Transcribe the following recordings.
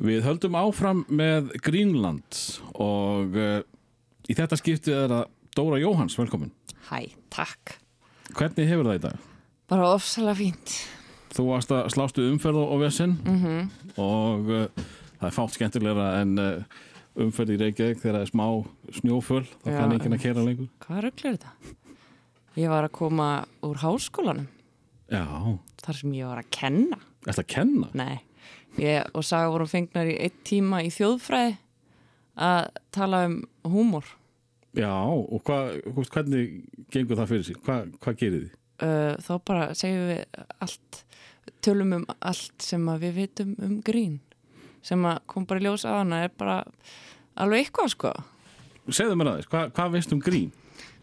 Við höldum áfram með Greenland og uh, í þetta skiptið er að Dóra Jóhans, velkomin. Hæ, takk. Hvernig hefur það í dag? Bara ofsalega fínt. Þú varst að slástu umferð og vesinn Mm og uh, það er fátt skemmtilegra en uh, umferð í Reykjavík þegar það er smá snjóföl, þá Já. kann ekki að kera lengur. Hvað röggl er þetta? Ég var að koma úr háskólanum, Já, þar sem ég var að kenna. ætla að kenna? Nei, ég og Saga vorum fengnar í eitt tíma í þjóðfræði að tala um húmor. Já, og veist, hvernig gengur það fyrir sig? Hva, hvað gerir þið? Uh, þá bara segjum við allt, tölum um allt sem við vitum um grín. Sem kom bara í ljós að hana er bara alveg eitthvað sko. Segðu mér aðeins, hvað, hvað veist um grín?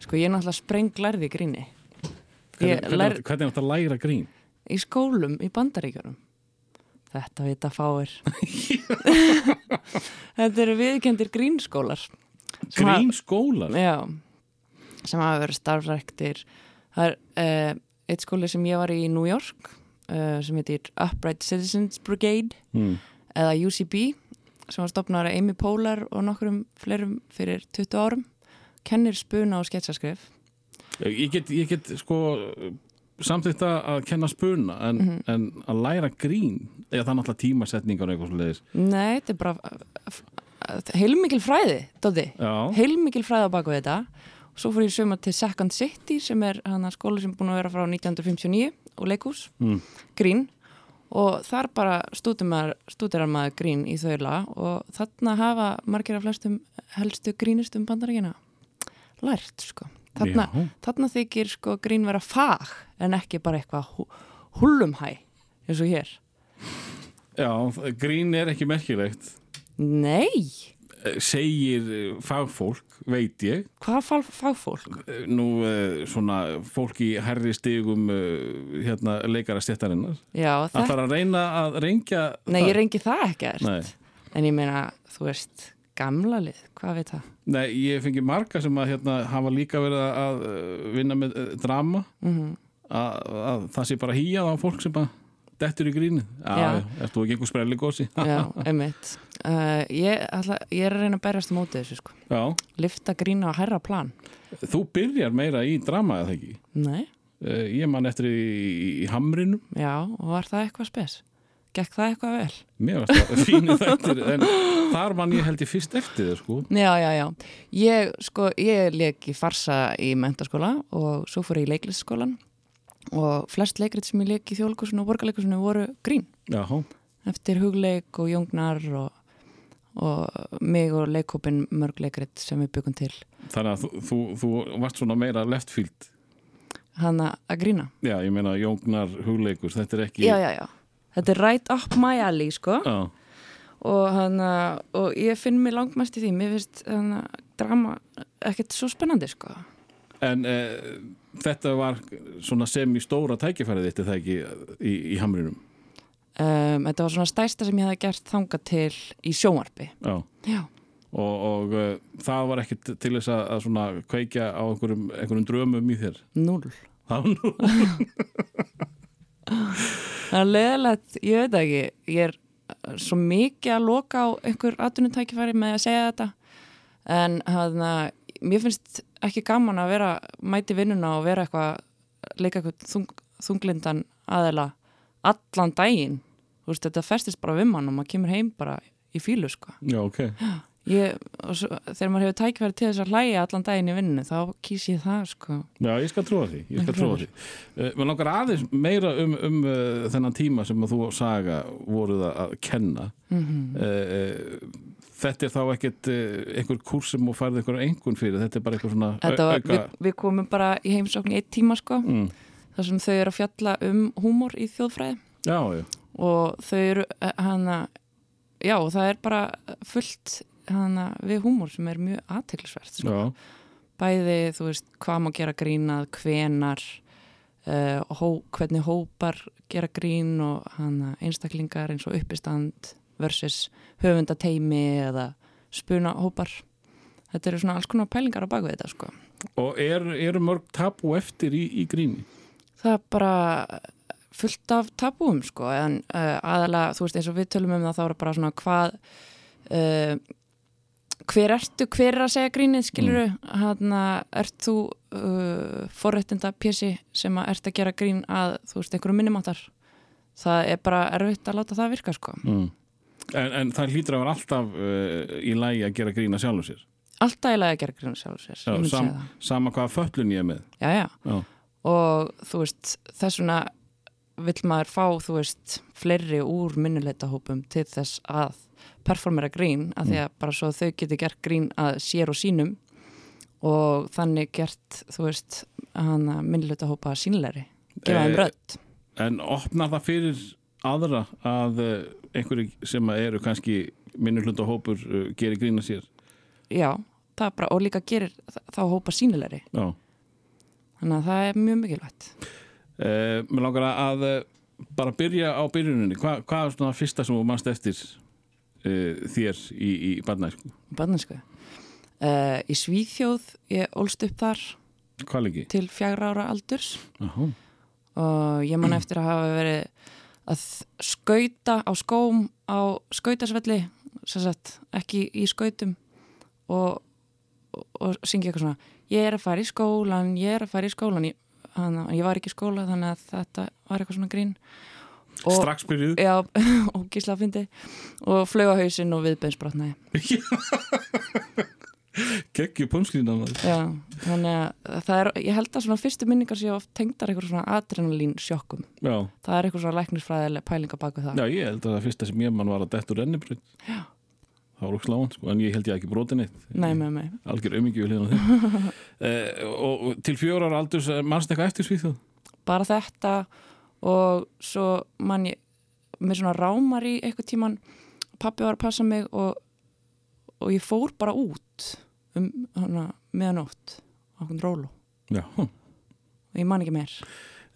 Sko ég er náttúrulega sprenglærði gríni. Ég hvernig, er þetta að læra grín? í skólum í bandaríkjunum þetta vita fáir. Þetta eru viðkendir grínskólar. Grínskólar? já, sem hafa verið starfræktir. Það er uh, eitt skóli sem ég var í New York uh, sem heitir Upright Citizens Brigade Mm. eða UCB sem var stopnaður af Amy Poehler og nokkrum fleirum fyrir 20 árum. Kennir spuna og sketsaskrif Ég get, ég get sko samþýtt að kenna spuna en, Mhm. en að læra grín eða það er náttúrulega tímasetningar eitthvað svo leiðis nei, þetta er bara heilmikil fræði, Dóti Já, heilmikil fræði á baku þetta. Og svo fór ég söma til Second City sem er hana skóli sem er búin að vera frá 1959 og leikús, mm. grín. Og þar bara stúdar maður grín í þaula og þarna hafa margir af flestum helstu grínistum bandaríkina lært sko þarna, þarna þykir sko grín vera fag en ekki bara eitthvað húllumhæ eins og hér. Já, grín er ekki merkilegt. Nei, Eh, segir eh, fagfólk, veit ég. Hvað fag, fagfólk? Eh, nú svona fólk í herri stigum hérna leikara stjættarinnar Já, Það þetta, þarf að reyna að reyngja nei, það. ég reyngi það ekkert. Nei. En ég meina, þú veist, gamla lið, hvað veit það? Nei, ég fengi marga sem að hérna, hafa líka verið að eh, vinna með eh, drama Mm að, að það sé bara hýjað á fólk sem bara dettur í Já. ert þú ekki einhver sprelli gósi? Já, einmitt. Uh, ég, ætla, ég er að reyna að berjast á móti þessu, sko. Lifta grína á herra plan. þú byrjar meira í drama eða ekki? Nei, Eh, Ég man eftir í, í hamrinum já, og var það eitthvað spes? Gekk það eitthvað vel? Mér varst það fínu þettir en þar man ég held ég fyrst eftir þér sko Já, já, já. Ég, sko, ég leik í farsa í mentaskóla og svo fór ég í leiklistskólan og flest leikrit sem ég leik í þjóðleikusinu og borgarleikusinu voru grín. Jáhá, Eftir hugleik og jóngnar og, og mig og leikhópin mörg leikrit sem við byggum til. þannig að þú, þú, þú varst svona meira left field Hanna að grína. Já, ég meina Jóngnar hugleikur, þetta er ekki Já, já, já. Þetta er right up my alley, sko. Já, Og, hana, og ég finn mig langmest í því. Mér finnst hana, drama ekkert svo spennandi, sko. En eh, þetta var svona sem í stóra tækifærið þitt er það ekki í, í hamrinum Um, þetta var svona stæsta sem ég hefði gert þanga til í sjónvarpi. Já, Já. og, og uh, það var ekkit til þess að, að svona kveikja á einhverjum, einhverjum drömum í þér Núl. Það var nú Það er leðilegt, ég veit ekki. Ég er svo mikið að loka á einhver atvinnutækifæri með að segja þetta. En hana, mér finnst ekki gaman að vera mæti vinnuna og vera eitthvað, leika eitthvað þung, þunglindan aðela allan daginn. Þú veist, þetta festist bara við mann og maður kemur heim bara í fílu, sko. Já, ok Ég, svo, þegar maður hefur tækifæri til þess að hlæja allan daginn í vinninu, þá kýs ég það, sko. Já, ég skal trúa því, ég skal trúa því. Uh, Mér langar aðeins meira um, um uh, þennan tíma sem að þú og Saga voruð að- kenna. Mm Uh, þetta er þá ekkert einhver kurs sem þú færði einhver engun fyrir, þetta er bara eitthvað svona var, auka... við, við komum bara í heimsókn í eitt tíma, sko. Mm. þar sem þau eru að fjalla um húmor í þjóðfræði Já, já, og þau eru eh, hana, já það er bara fullt hana, við húmor sem er mjög aðteklisvert sko. bæði þú veist hvað má gera grínað, hvenar uh, hó, hvernig hópar gera grín og hana, einstaklingar eins og uppistand versus höfundateimi eða spuna hópar þetta eru svona alls konar pælingar á baku þetta sko Og er, eru mörg tabu eftir í, í gríni? það er bara fullt af tabúum sko en uh, aðalega, þú veist eins og við tölum um það þá er bara svona hvað uh, hver ertu, hver er að segja grínið skiluru, mm. hann ert þú uh, forrættinda pjessi sem að ert að gera grín að þú veist einhverju minnumáttar það er bara erfitt að láta það virka sko. Mm. en, en það hlýtur að vera alltaf uh, í lægi að gera grína sjálfur sér? Alltaf í lægi að gera grína sjálfur sér já, sam, Sama hvaða föllun ég er með. Já, já, já. og þú veist þess vegna vill maður fá þú veist fleiri úr minnuleita hópum til þess að performera grín að því að bara svo þau getur gert grín að sér og sínum og þannig gert þú veist hann að minnluta hópa sínleiri gefa þeim rödd. En opnar það fyrir aðra að eh, einhverju sem eru kannski minnluta hópur eh, gerir grín að sér? Já, það bara og líka gerir þá hópa sínleiri Já. Þannig að það er mjög mikilvægt. Eh, Mér langar að bara byrja á byrjuninni. Hva, hvað er svona fyrsta sem þú mannst eftir uh, þér í, í barnæsku? Barnæsku? Uh, í Svíþjóð, ég ólst upp þar? Til fjagra ára aldurs Aha. og ég man eftir að hafa verið að skauta á skóm á skautasvelli sagt, ekki í skautum og, og, og syngja eitthvað svona ég er að fara í skólan, ég er að fara í skólan ég, hana, ég var ekki í skóla þannig að þetta var eitthvað svona grín og, Strax byrjuð? Já, og gísla að fyndi og flög á hausinn og viðbeinsbrotnaði. Pönslína Já, þannig að það er ég held að svona fyrstu minningar séu oft tengdar eitthvað svona adrenalín sjokkum Já. það er eitthvað svona læknisfræðileg pælinga baka það. Já, ég held að það fyrsta sem ég mann var að dettur ennibröð Já. Það var sláðan, sko, en ég held ég ekki brotin eitt Nei, með mig Algjör hlýðan þig eh, og, til fjórar aldurs eh, mannst eitthvað eftir svíþjóð? Bara þetta og svo mann ég með svona rámar í eitthvað tíman pappi var að passa mig og, og ég fór bara út um hana meðanótt á okkur rólu. Já. og ég man ekki meir.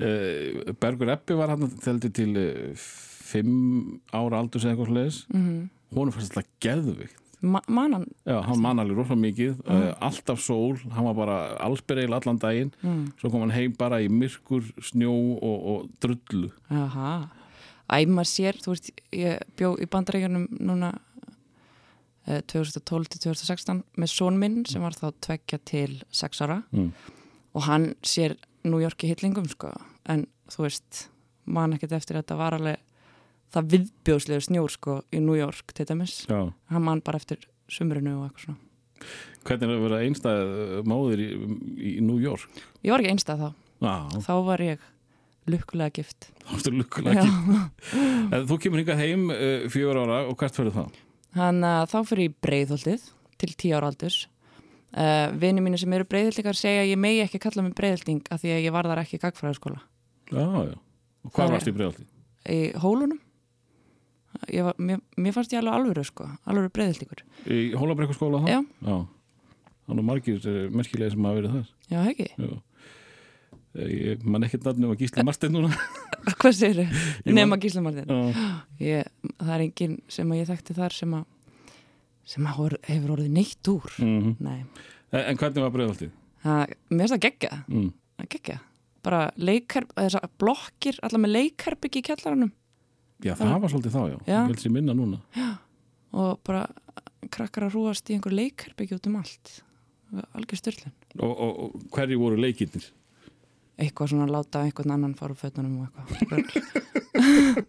Eh, Bergur Eppi var hann til eh, fimm ára aldurs eða eitthvað sliðis mm -hmm hún fannst alltaf geðvikt Ma manan? Já, hann man alveg rosa mikið mm. uh, alltaf sól, hann var bara allsberreil allan daginn, mm. svo kom hann heim bara í myrkur, snjó og, og drullu Aha, æma sér þú veist, ég bjó í bandaríkjunum núna uh, 2012-2016 með són minn sem var þá tveggja til sex ára mm. og hann sér í hitlingum sko, en þú veist man ekkert eftir að þetta var alveg það viðbjóðslega snjór sko í New York til dæmis, hann mann bara eftir sumrunu og eitthvað svona. Hvernig er það að vera einstað móðir í, í New York? Ég var ekki einstað þá. Já. þá var ég lukkulega gift. Þá varstu lukkulega gift. Þú kemur hingað heim uh, fjögur ára og hvert fyrir þá? Þannig að þá fyrir ég breiðholdið til tíu ára aldurs. Uh, Vini mínu sem eru breiðhildingar segja að ég megi ekki kalla mig breiðhilding af því að ég var þar ekki í gagfræðaskóla. Og hvað varst í breiðholdið? Í hólunum var, mér, mér fannst ég alveg alvöru sko, alvöru breyðildíkur Í Hólabrekkurskóla þá? Já, Já. Þannig margir eh, merkilega sem hafa verið þar Já, ekki Já. Eh, ég man ekkert nafnum að Gísli Martin núna Hvað segir þau? Nefn að Gísli Martin ég, Það er enginn sem ég þekkti þar sem að sem að hefur orðið neitt úr mm -hmm. Nei En, en hvernig var breyðaldið? Mér finnst það geggja mm. geggja bara þessar blokkir allar með leikherbyggi í kjallaranum Já, það var svolítið þá, já. já. Ég held sér minna núna. Já, og bara krakkar að rúast í einhver leikherbyggj út um allt. Algjör styrlun. Og, og, og hverju voru leikinnir? Eitthvað svona að láta einhvern annan fara úr fötunum og eitthvað.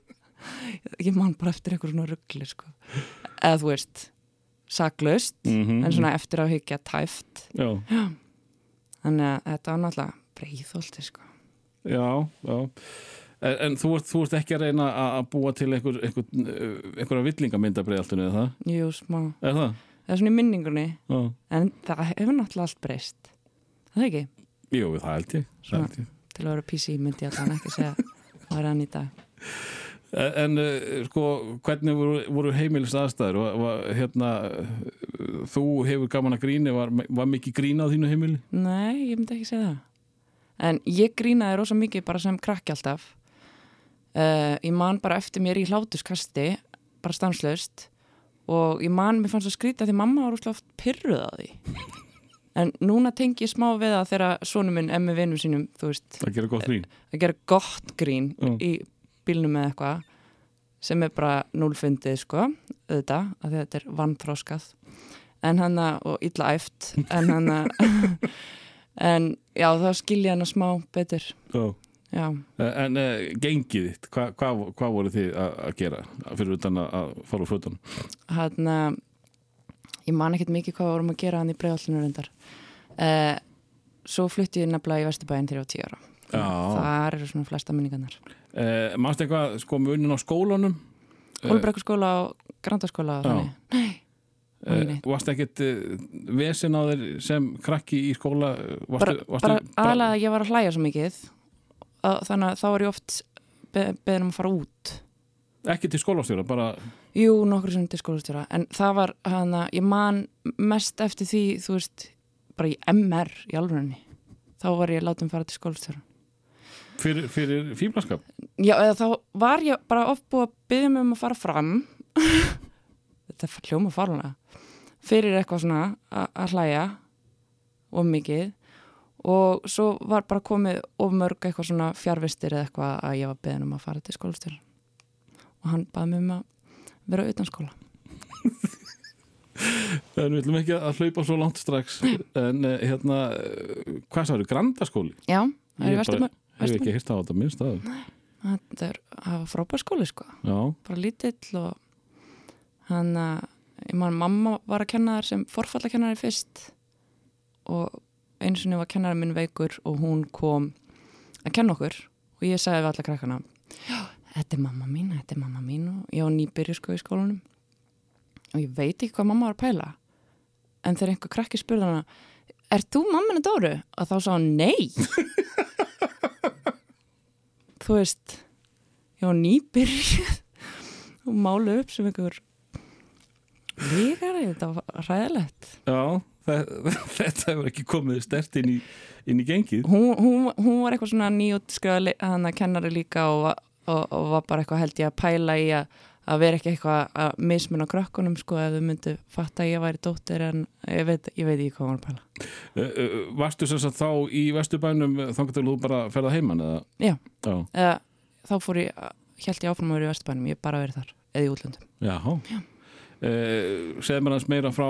ég man bara eftir einhver svona ruggli, sko. Eða þú veist, saklaust, mm -hmm. en svona eftir að hyggja tæft. Já. já. Þannig að þetta var náttúrulega breyðholti, sko. Já, já. En, en þú, ert, þú ert ekki að reyna að búa til einhver, einhver, einhverja villingamindabreiðaltunni, eða það? Jú, smá. Er það? Það er svona í minningunni, Já. en það hefur náttúrulega allt breyst. Það ekki? Jú, það held ég. Það held ég. Til að vera PC myndi ég alltaf ekki segja hvað er hann í dag. En sko, hvernig voru, voru heimilis aðstæður? Var, var, hérna, þú hefur gaman að grína, var, var mikið grína á þínu heimili? Nei, ég myndi ekki segja það. En ég grínaði rosa mikið bara sem krakki alltaf Uh, ég man bara eftir mér í hlátuskasti bara stanslöst og ég man, mér fannst það skrítið að því mamma var úrslátt pyrruð á því. En núna tengi ég smá við það þegar sonum minn með vinnum sínum veist, það gera gott grín. Að gera gott grín Já. í bílnum eða eitthvað sem er bara núlfundið sko, auðvitað, að þetta er vannþróskað en hann og illa æft en hann en já, þá skilja hann smá betur, Já. Já. En uh, gengið þitt, hvað hva, hva voru þið að gera fyrir utan að, fara úr fötunum? hann ég man ekkert mikið hvað vorum að gera hann í bregðallinu reyndar. Uh, svo flutti ég nefnilega í Vesturbæinn þegar ég var tíu ára. Þar eru svona flesta minningarnar. Uh, Manstu eitthvað sko munin á skólanum? Hólbrekkurskóla og Grandaskóla og þannig. Nei, Uh, varst ekkert uh, vesen á þér sem krakki í skóla? Uh, bara, Varstu, varstu, bara aðalega að ég var að hlæja svo mikið að, þannig að þá var ég oft be, beðin um að fara út. Ekki til skólastjóra, bara Jú, nokkur sem til skólastjóra en það var hann að ég man mest eftir því, þú veist bara í MR í alvörunni. Þá var ég látum fara til skólastjóra. Fyrir, fyrir fíblaskap? Já, eða þá var ég bara oft búið að byggja mig um að fara fram. Þetta er hljóma farlega. Fyrir eitthvað svona að hlæja og mikið og svo var bara komið of mörg eitthvað svona fjárvistir eða eitthvað að ég var beðin um að fara til skólastjóra. Og hann baði mig um að vera utan skóla. En við ætlum ekki að hlaupa svo langt strax en uh, hérna, hvað sagður, grandaskóli? Já, það er Ég í vestum bara- Hef ekki hýrt á þetta minnst að þetta er það var frábær skóli sko. Já, bara lítill og hann að ég man mamma var að kenna þar sem forfallakennari fyrst og einu sinni var kennari minn veikur og hún kom að kenna okkur og ég sagði við alla krakkana þetta er mamma mín, þetta er mamma mín. Og ég var nýbyrju sko í skólanum. Og ég veit ekki hvað mamma var að pæla en þegar einhver krakki spurði hana er þú mamma henni Dóru? og þá sá hann nei. Þú veist ég var nýbyrjuð og málu upp sem einhver líkari, þetta var ræðilegt já þetta hefur ekki komið stert inn í, inn í gengið hún, hún, hún var eitthvað svona nýjútskriða hann að kennari líka og, og, og var bara eitthvað held ég að pæla í að, að vera ekki eitthvað að mismunna krökkunum sko ef þau myndu fatta að ég væri dóttir en ég veit, ég veit ekki hvað var að pæla uh, uh, Varstu sem sagt þá í Vesturbænum þangar til þú bara ferða heiman eða? Já. Já, eða þá fór ég, held ég áfram að vera í Vesturbænum ég bara verið þar, eða í útlöndum já. já. Uh, segð mér hans meira frá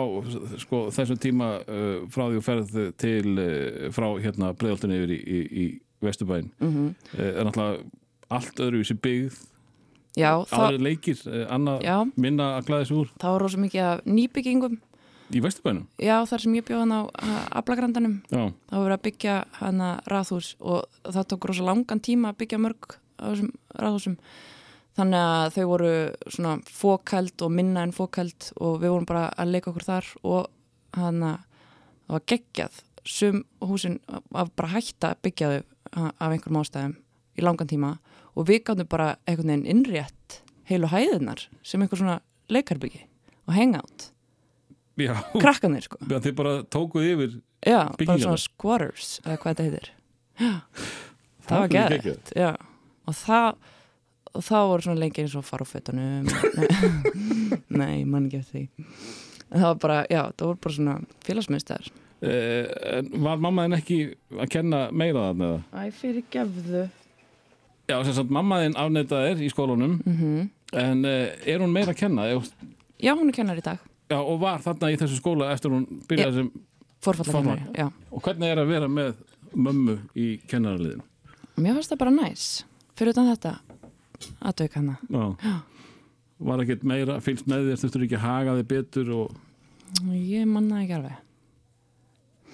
sko, þessum tíma uh, frá því þú ferð til uh, frá hérna breiðoltinu yfir í, í, í Vesturbæn mm -hmm. er náttúrulega allt öðruvísi byggð. Já, þá, aðri leikir, annað já, minna að glæða sig úr. Þá var rosa mikið af nýbyggingum. Í Vesturbænum? Já, þar sem ég bjóð hann á Ablagrandanum þá verið að byggja hana raðhús og það tók rosa langan tíma að byggja mörg á þessum raðhúsum þannig að þau voru svona fókæld og minna en fókæld og við vorum bara að leika okkur þar og hana það var geggjað sum húsin bara að byggja þau ha- af einhverjum ástæðum í langan tíma og við gáttum bara einhvern veginn innrétt heilu hæðinar sem einhver svona leikarbyggi og hangout, já. krakkanir sko Já, þið bara tókuð yfir Já, bara Byggingarnar. svona squatters eða hvað þetta heitir Já, það, Það var geggjað. og það og þá voru svona lengi eins og fara á fötunum. Nei, ég man ekki eftir því. Það var bara, já, það voru bara svona félagsmyndstar uh, Var mamma þinn ekki að kenna meira þarna eða? Æ, fyrir gefðu Já, sem sagt, mamma þinn afneitað er í skólanum mm en uh, er hún meira að kenna? Já, hún er kennar í dag. Já, og var þarna í þessu skóla eftir hún byrjaði sem Forfalla kennari, já. Og hvernig er að vera með mömmu í kennaraliðin? Mér fannst það bara næs Fyrir utan þetta Aðtök hana Já. Var ekkert meira fylgst með þér, þurftur ekki að haga þig betur og Ég manna ekki alveg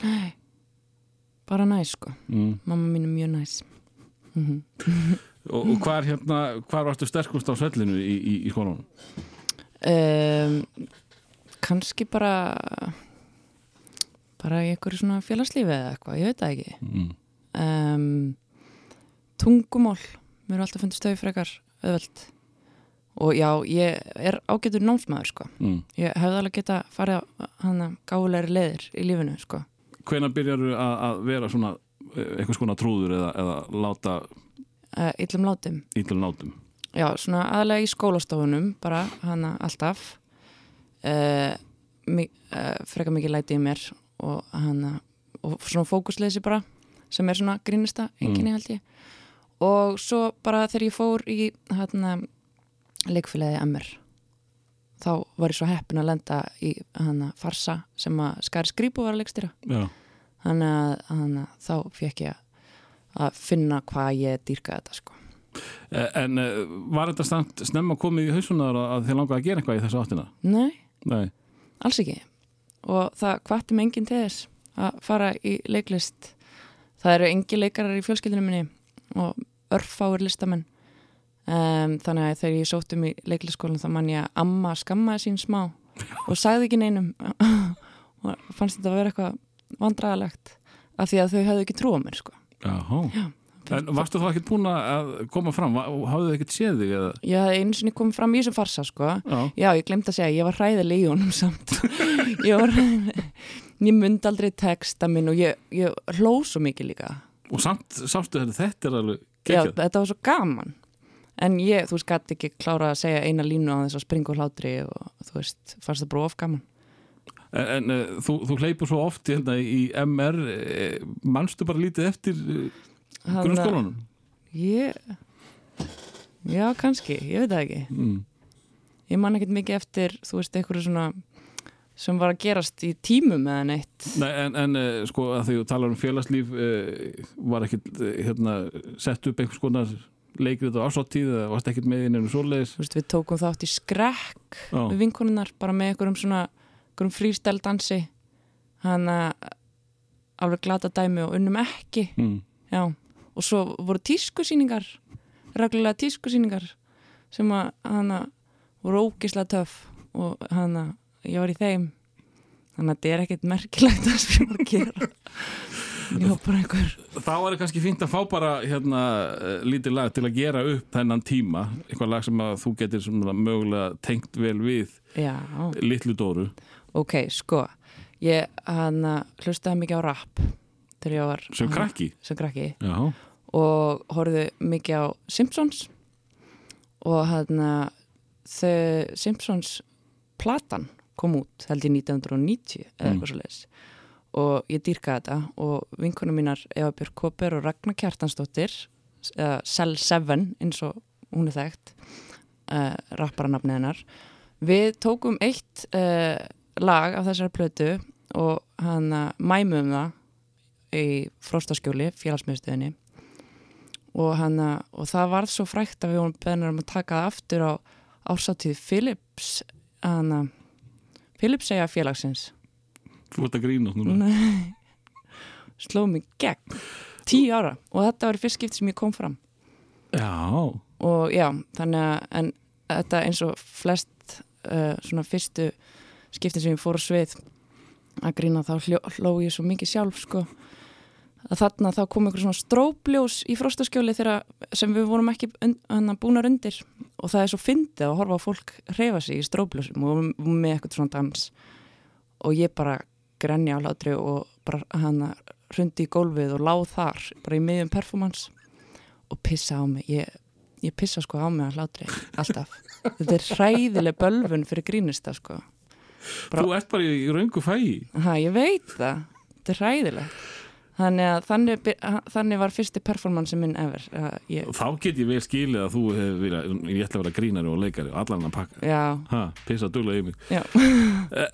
Nei Bara næs, sko mm. Mamma mín er mjög næs mm og, og hvar hérna, hvar varstu sterkust á svellinu í, í, í skólanum? um, kannski bara bara í einhverju svona félagslífi eða eitthvað, ég veit það ekki Mm. um, tungumál mér er alltaf fundist þau frekar öðvöld og já, ég er ágætur námsmaður sko. Mm. ég hefði alveg geta farið hana gáfulegri leiðir í lífinu sko. Hvenær byrjarðu að, að vera svona eh, eitthvað skona trúður eða, eða láta uh, illum látum. ítlum nátum? Já, svona aðlega í skólastofunum bara hana alltaf. Uh, mi uh, freka mikið læti í mér og hana og svona fókusleysi bara sem er svona grínista, enginni held ég og svo bara þegar ég fór í hérna leikfélagi MR þá var ég svo heppin að lenda í hana farsa sem að Skari Skrýpu var að leikstýra. Þannig að hana, þá fekk ég að finna hvað ég dýrkaði þetta sko. E- en eh, var þetta stand, snemma komið í hausunar að þið langaði að gera eitthvað í þessu áttina? Nei, Nei, alls ekki. Og það hvatti mig enginn til þess að fara í leiklist. Það eru engi leikarar í fjölskyldinu minni og örfáir listamenn um, þannig að þegar ég sótt um í leiklistskólan þá man ég að amma skammaði sín smá og sagði ekki neinum og fannst þetta að vera eitthvað vandræðalegt af því að þau hefðu ekki trúa mér sko. Já. En varstu þá ekkert búin að koma fram? Hafðu þið ekkert séð þig eða? hafði einu sinni komið fram í þessum farsa sko. Já. Já, ég glemt að segja, ég var hræðileg í honum samt. ég var, ég myndi aldrei texta minn og ég, ég hló svo mikið líka. Og samt sástu þetta, þetta er alveg Já, þetta var svo gaman. En ég, þú veist, gæti ekki klára að segja eina línu á þess að springa úr hlátri og þú veist, fannst það bara of gaman. En, en uh, þú, þú hleypur svo oft hérna, í MR, uh, manstu bara lítið eftir að- grunnskólanum? Ég, já, kannski, ég veit það ekki. Mm. Ég man ekkert mikið eftir, þú veist, einhverju svona sem var að gerast í tímum eða neitt. Nei, en, en uh, sko að því þú talar um félagslíf uh, var ekkert uh, hérna, sett upp einhvers konar leikrið á ásáttíð eða varst ekkert með inn einu svoleiðis við tókum þátt í skrekk Já. við vinkonunnar bara með einhverjum svona einhverjum frístæl dansi hann að alveg glata dæmi og unnum ekki mm. já, og svo voru tískusýningar reglulega tískusýningar sem að hann að voru ógislega töff og hann að ég var í þeim. Þannig að þetta er ekkert merkilegt það sem ég var að gera Þá er það kannski fínt að fá bara hérna, uh, lítið lag til að gera upp þennan tíma, eitthvað lag sem að þú getur mögulega tengt vel við já, litlu dóru. Ok, sko. Ég hann að hlustaði mikið á rap þegar ég var sem krakki? Sem krakki. Og horfðu mikið á Simpsons. Og hann þau Simpsons platan kom út held ég 1990 eða Mm. eitthvað svo leiðis og ég dýrkaði þetta og vinkunum mínar Eva Björk Koper og Ragnar Kjartansdóttir eða Cell 7 eins og hún er þekkt uh, rapparanafni hennar. Við tókum eitt uh, lag af þessari plötu og hann mæmum það í fróstaskjóli, félagsmiðstöðinni. Og, hana, og það varð svo frækt að við vorum beðnir um að taka það aftur á ásáttíð Philips hana, Philips segja félagsins þú ert að grína núna. Nei. sló mig gegn. Tíu ára. Og þetta var fyrst skipti sem ég kom fram. Já, og já, þannig að en þetta eins og flest uh, svona fyrstu skipti sem ég fór svið að grína þá hljó, hló ég svo mikið sjálf sko að þarna þá kom einhver svona strópljós í frostaskjóli sem við vorum ekki un, búnar undir. Og það er svo fyndið að horfa á fólk reyfa sig í strópljósum og með eitthvað svona dans. Og ég bara grenja á hlátri og bara hana hrundi í gólfið og láð þar bara í miðjum performance. Og pissa á mig. Ég, ég pissa sko á mig að hlátri alltaf. Þetta er hræðileg bölvun fyrir grínista sko. Bara- þú ert bara í, raungu fæi. Ha, ég veit það, þetta er hræðilegt þannig að þannig, þannig var fyrsti performance minn ever ég, þá get ég vel skilið að þú hefur verið, ég ætla að vera grínari og leikari og allan að pakka. Já, ha, pissa duglega í mig. Já.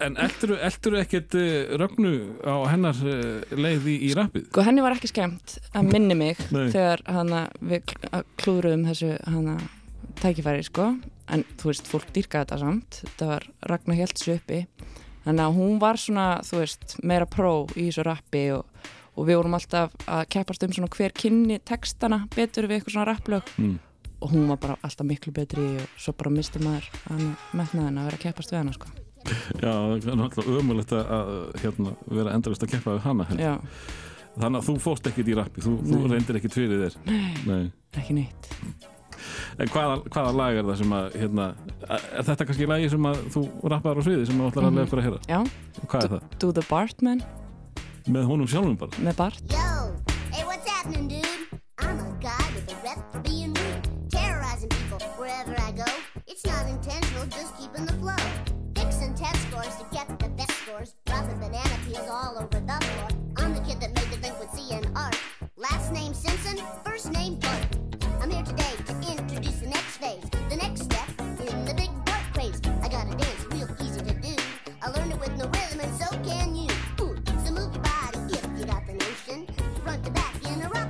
En eldur þú ekkert uh, rögnu á hennar uh, leið í, rappið? Sko henni var ekki skemmt að minni mig þegar hana, við kl- að klúðruðum þessu hana, tækifæri sko. En þú veist, fólk dýrkaði þetta samt. Þetta var Ragnar Hjeltsu uppi. Þannig að hún var svona, þú veist meira pró í þessu rappi og, og við vorum alltaf að keppast um svona hver kynni textana betur við eitthvað svona rapplög. Mm. og hún var bara alltaf miklu betri og svo bara misti maður hana metnaðin að vera að keppast við hana sko. Já, það er náttúrulega ömulegt að, að hérna, vera endalist að keppa við já, þannig að þú fórst ekkert í rappi þú, þú reyndir ekkert fyrir þér. Nei. ekki neitt. En hvaða, hvaða lag er það sem að hérna, er þetta kannski lagi sem að þú rappar á sviði sem þú ætlar að Mhm. lega okkur að heyra? Já? Do the Bartman með honum sjálfum bara. Með Yo, hey what's happening dude? I'm a guy with a rep for being rude terrorizing people wherever I go. It's not intentional just keeping the flow. Fixing test scores to get the best scores. Dropping banana peels all over the floor. I'm the kid that made the thing with C and art last name Simpson first name Bart. I'm here today to introduce the next phase the next step in the big Bart craze. I got a dance real easy to do. I learned it with no rhythm and so can you. in a row.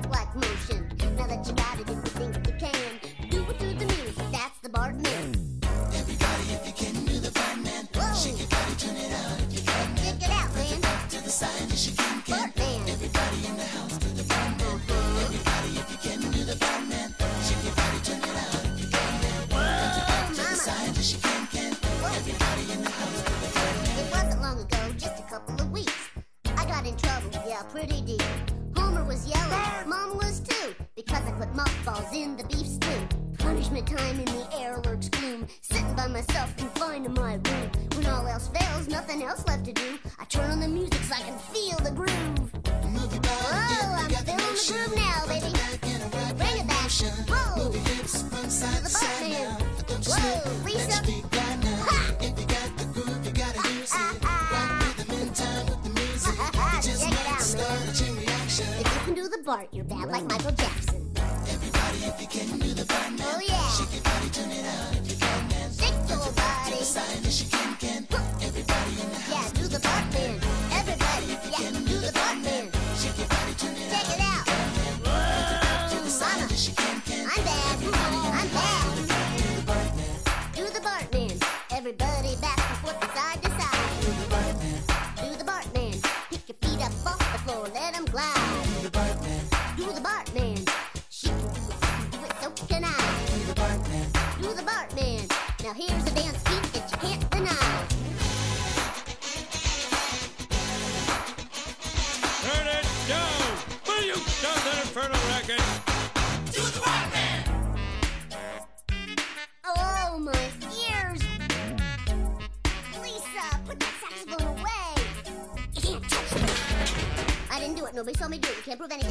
improve any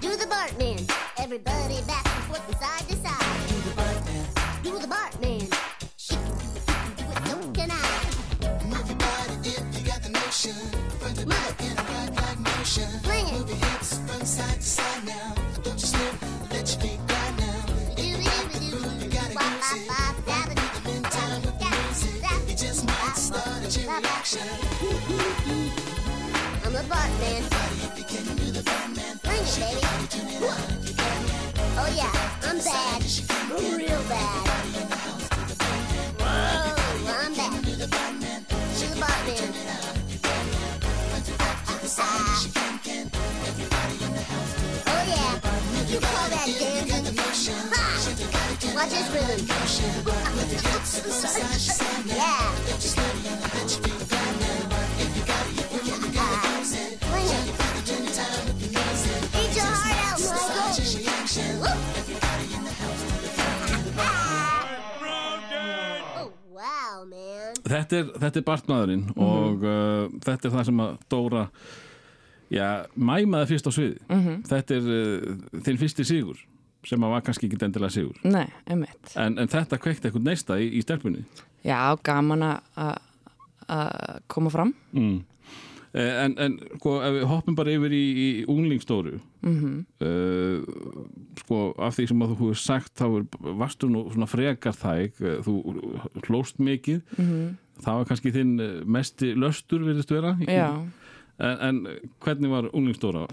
Do the Bartman. Everybody back I'm bad. To the. Oh yeah, you call that dancing? Watch this rhythm. yeah. Þetta er, þetta er Bartmaðurinn og uh, þetta er það sem að Dóra já, mæmaði fyrst á sviði þetta er uh, þinn fyrsti sigur sem að var kannski ekki endilega sigur Nei, einmitt. en, en þetta kvekti eitthvað neista í, í stelpunni Já, gaman að koma fram. mm. Eh, en, en sko, ef við hoppum bara yfir í, í unglingstóru Mm uh, sko, af því sem að þú hefur sagt þá er, varstu nú svona frekar þæg eh, þú hlóst mikið það var kannski þinn eh, mesti löstur virðist vera Já. en, en hvernig var unglingstóra?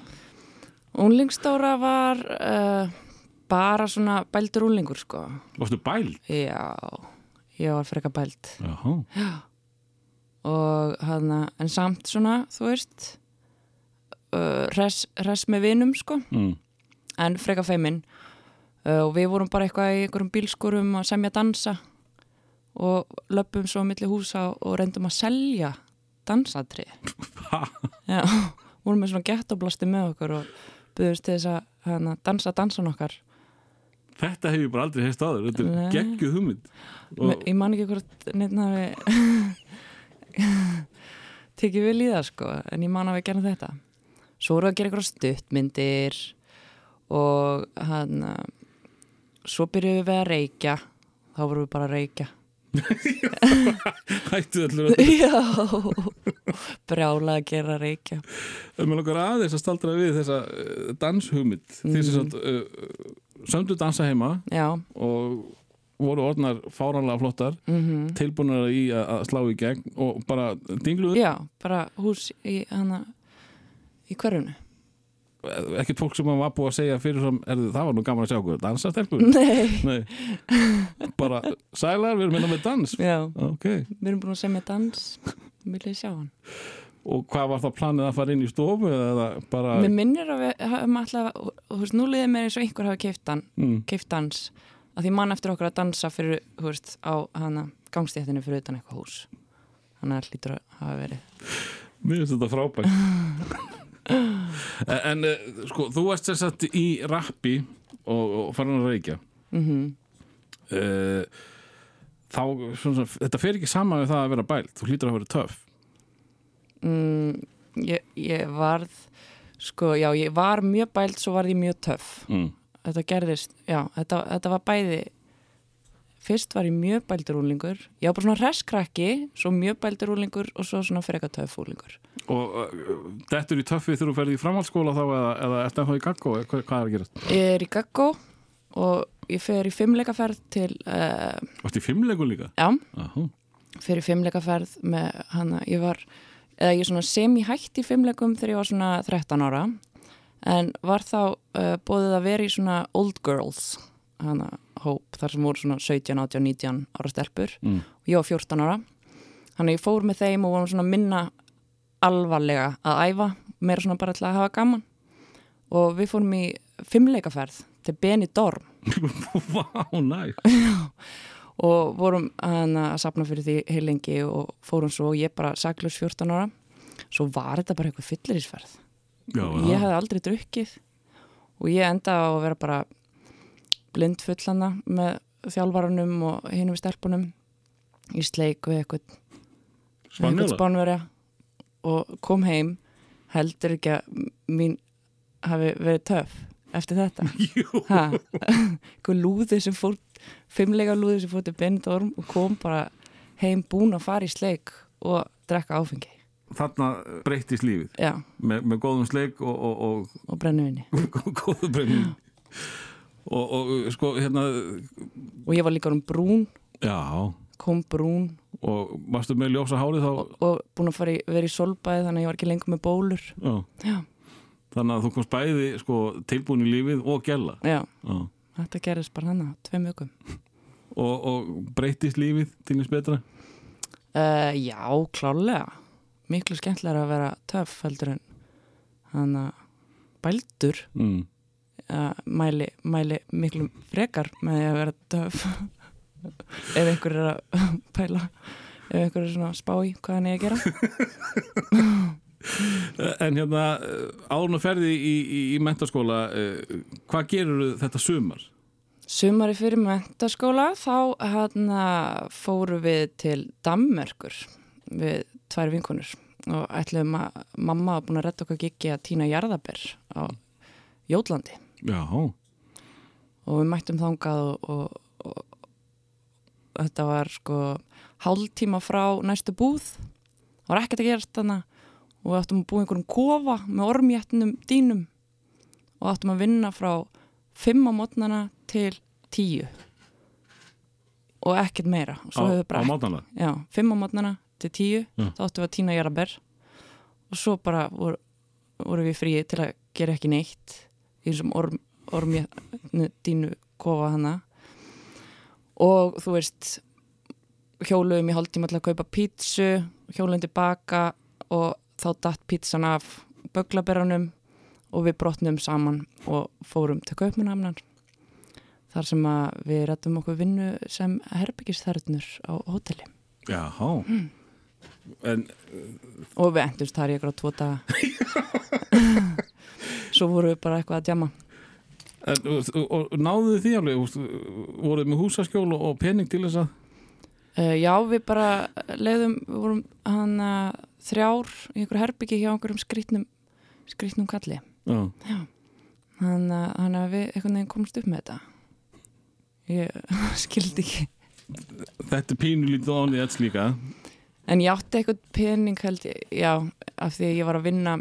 Unglingstóra var uh, bara svona bældur úlingur, sko. Varstu bæl? Já, ég var freka bæld. Jaha. Og hann, en samt svona, þú veist, uh, res, res með vinum, sko. Mm. en freka feiminn uh, og við vorum bara eitthvað í einhverjum bílskurum að semja dansa og löpum svo á milli húsa og reyndum að selja dansatri Ha? Já, vorum með svona gettoblasti með okkur og byggðust til þess að hana, dansa dansan okkar Þetta hef ég bara aldrei heist áður Þetta er geggjuð hugmynd og... ég man ekki hvort neitt hafi tekið í það sko en ég man að við gerum þetta. Svo vorum við að gera eitthvað stuttmyndir og hann svo byrjuðum við að reykja. Þá vorum við bara að reykja. Hættu allur að já. Brjála að gera reykja. Mér langar aðeins að staldra við þessa uh, danshugmynd mm. Því sem uh, Sömdu dansa heima já, og voru orðnar fáranlega flottar mm tilbúnar í að slá í gegn og bara dingluðu já bara hús í hana í hverjunu ekkert fólk sem var búið að segja fyrir sem, erðu, það var nú gaman að sjá okkur, dansa stelpur? Nei, Nei, bara sælar, við erum minna með dans. Já, Ok, við erum búin að segja með dans Viljið sjá hann. Og hvað var það planið að fara inn í stofu eða bara Mér minnir að við höfum alltaf Þú veist, nú liðið mér eins og einhver hafa keift hann mm, dans að því mann eftir okkur að dansa fyrir, þú veist, á hana gangstéttinu fyrir utan eitthvað hús. Að það hlýtur að hafa verið. Mér finnst þetta frábært. En eh, sko, þú varst sem sagt í rappi og, og farin að reykja. Mm uh, Þá, svona, þetta fer ekki saman við það að vera bælt. Þú hlýtur að vera töff. Mm, ég, ég varð sko, já, ég var mjög bælt svo varð ég mjög töff. Mm. Þetta gerðist, já, þetta, þetta var bæði fyrst var ég mjög bældur úlingur, ég var bara svona resskrakki svo mjög bældur úlingur og svo svona freka töff úlingur Og uh, dettur í töffið þegar þú ferði í framhaldsskóla þá eða, eða ertu ennþá í gaggó, hvað, er að gerast? ég er í Gaggó og ég fer í fimmleikaferð til uh, Varst í fimmleiku líka? já, Ahú. fer í fimmleikaferð með hana, ég var eða ég svona sem ég hætti í fimmleikum þegar ég var svona 13 ára en var þá uh, bóðið að vera í svona old girls hana hóp þar sem voru svona 17, 18, 19 ára stelpur. Mm. og ég var 14 ára. Þannig ég fór með þeim og vorum svona minna alvarlega að æfa meira svona bara til að hafa gaman. Og við fórum í fimmleikaferð til Benidorm. Vá, næ og vorum hana, að sapna fyrir því heilengi og fórum svo. Og ég bara saklus 14 ára. Svo var þetta bara eitthvað fyllirísferð Já, ég hefði aldrei drukkið og ég enda á að vera bara blind fullana með þjálfarunum og hinum stelpunum. Í sleik við eitthvað spánverja? og kom heim. Heldur ekki að mín hafi verið töff eftir þetta. Eitthvað lúði sem fór fimmleika lúði sem fór til Benidorm og kom bara heim búin að fara í sleik og drekka áfengi þarna breyttist lífið. Já, með, með góðum sleik og, og, og brennuvinni og góðu breyning og, og sko hérna og ég var líka um brún. Já, kom brún. Og varstu með ljósa hárið þá? Og, búin að í, vera í solbæði þannig að ég var ekki lengur með bólur. Já. þannig að þú komst bæði sko, tilbúin í lífið og gæla. Þetta gerist bara hann að tveim vikum. Og, og breyttist lífið til þess betra? Uh, já, klálega miklu skemmtilega að vera töff heldur en hann að bældur mm. að mæli, mæli miklu frekar með því að vera töf ef einhver er að pæla ef einhver er svona að spá í hvað hann er að gera en hérna án og ferði í, í, í mentaskóla eh, hvað gerur þetta sumar? Sumari fyrir mentaskóla þá hann fóru við til Dammerkur við tvær vinkonur og ætlum að mamma var búin að redda okkar gigi að týna jarðaber á Jótlandi. Já, og við mættum þangað og, og, og, þetta var sko hálftíma frá næstu búð. Það var ekkert að gerast þannig og við áttum að búa einhverjum kofa með ormjættinum dýnum. Og áttum að vinna frá fimm á mótnana til tíu. Og ekkert meira. Og á, á mátana já, fimm á mótnana til tíu Já. þá áttum við að týna jarðaber og svo bara voru, voru við fríið til að gera ekki neitt í þessum orm, ormjættinu dýnu kofa hana. Og þú veist hjóluðum í hálftíma til að kaupa pítsu hjóluðum tilbaka og þá datt pítsan af böglaberanum og við brotnum saman og fórum til kaupmunamnar þar sem að við rættum okkur vinnu sem herbyggisþærnur á hóteli. Já, en og við endumst þar í eitthvað tvo daga. Svo vorum við bara eitthvað að djama En, og, og, og náðu þið því alveg, voruð með húsaskjól og, og pening til þess að uh, já við bara leiðum, við vorum hann þrjár í einhverju herbyggi hjá einhverjum skrýtnum skrýtnum kalli. Hann að við einhvern veginn komst upp með þetta. Ég skildi ekki. Þetta er pínu lítið ánið eitt slíka en ég átti eitthvað pening held ég, já, af því ég var að vinna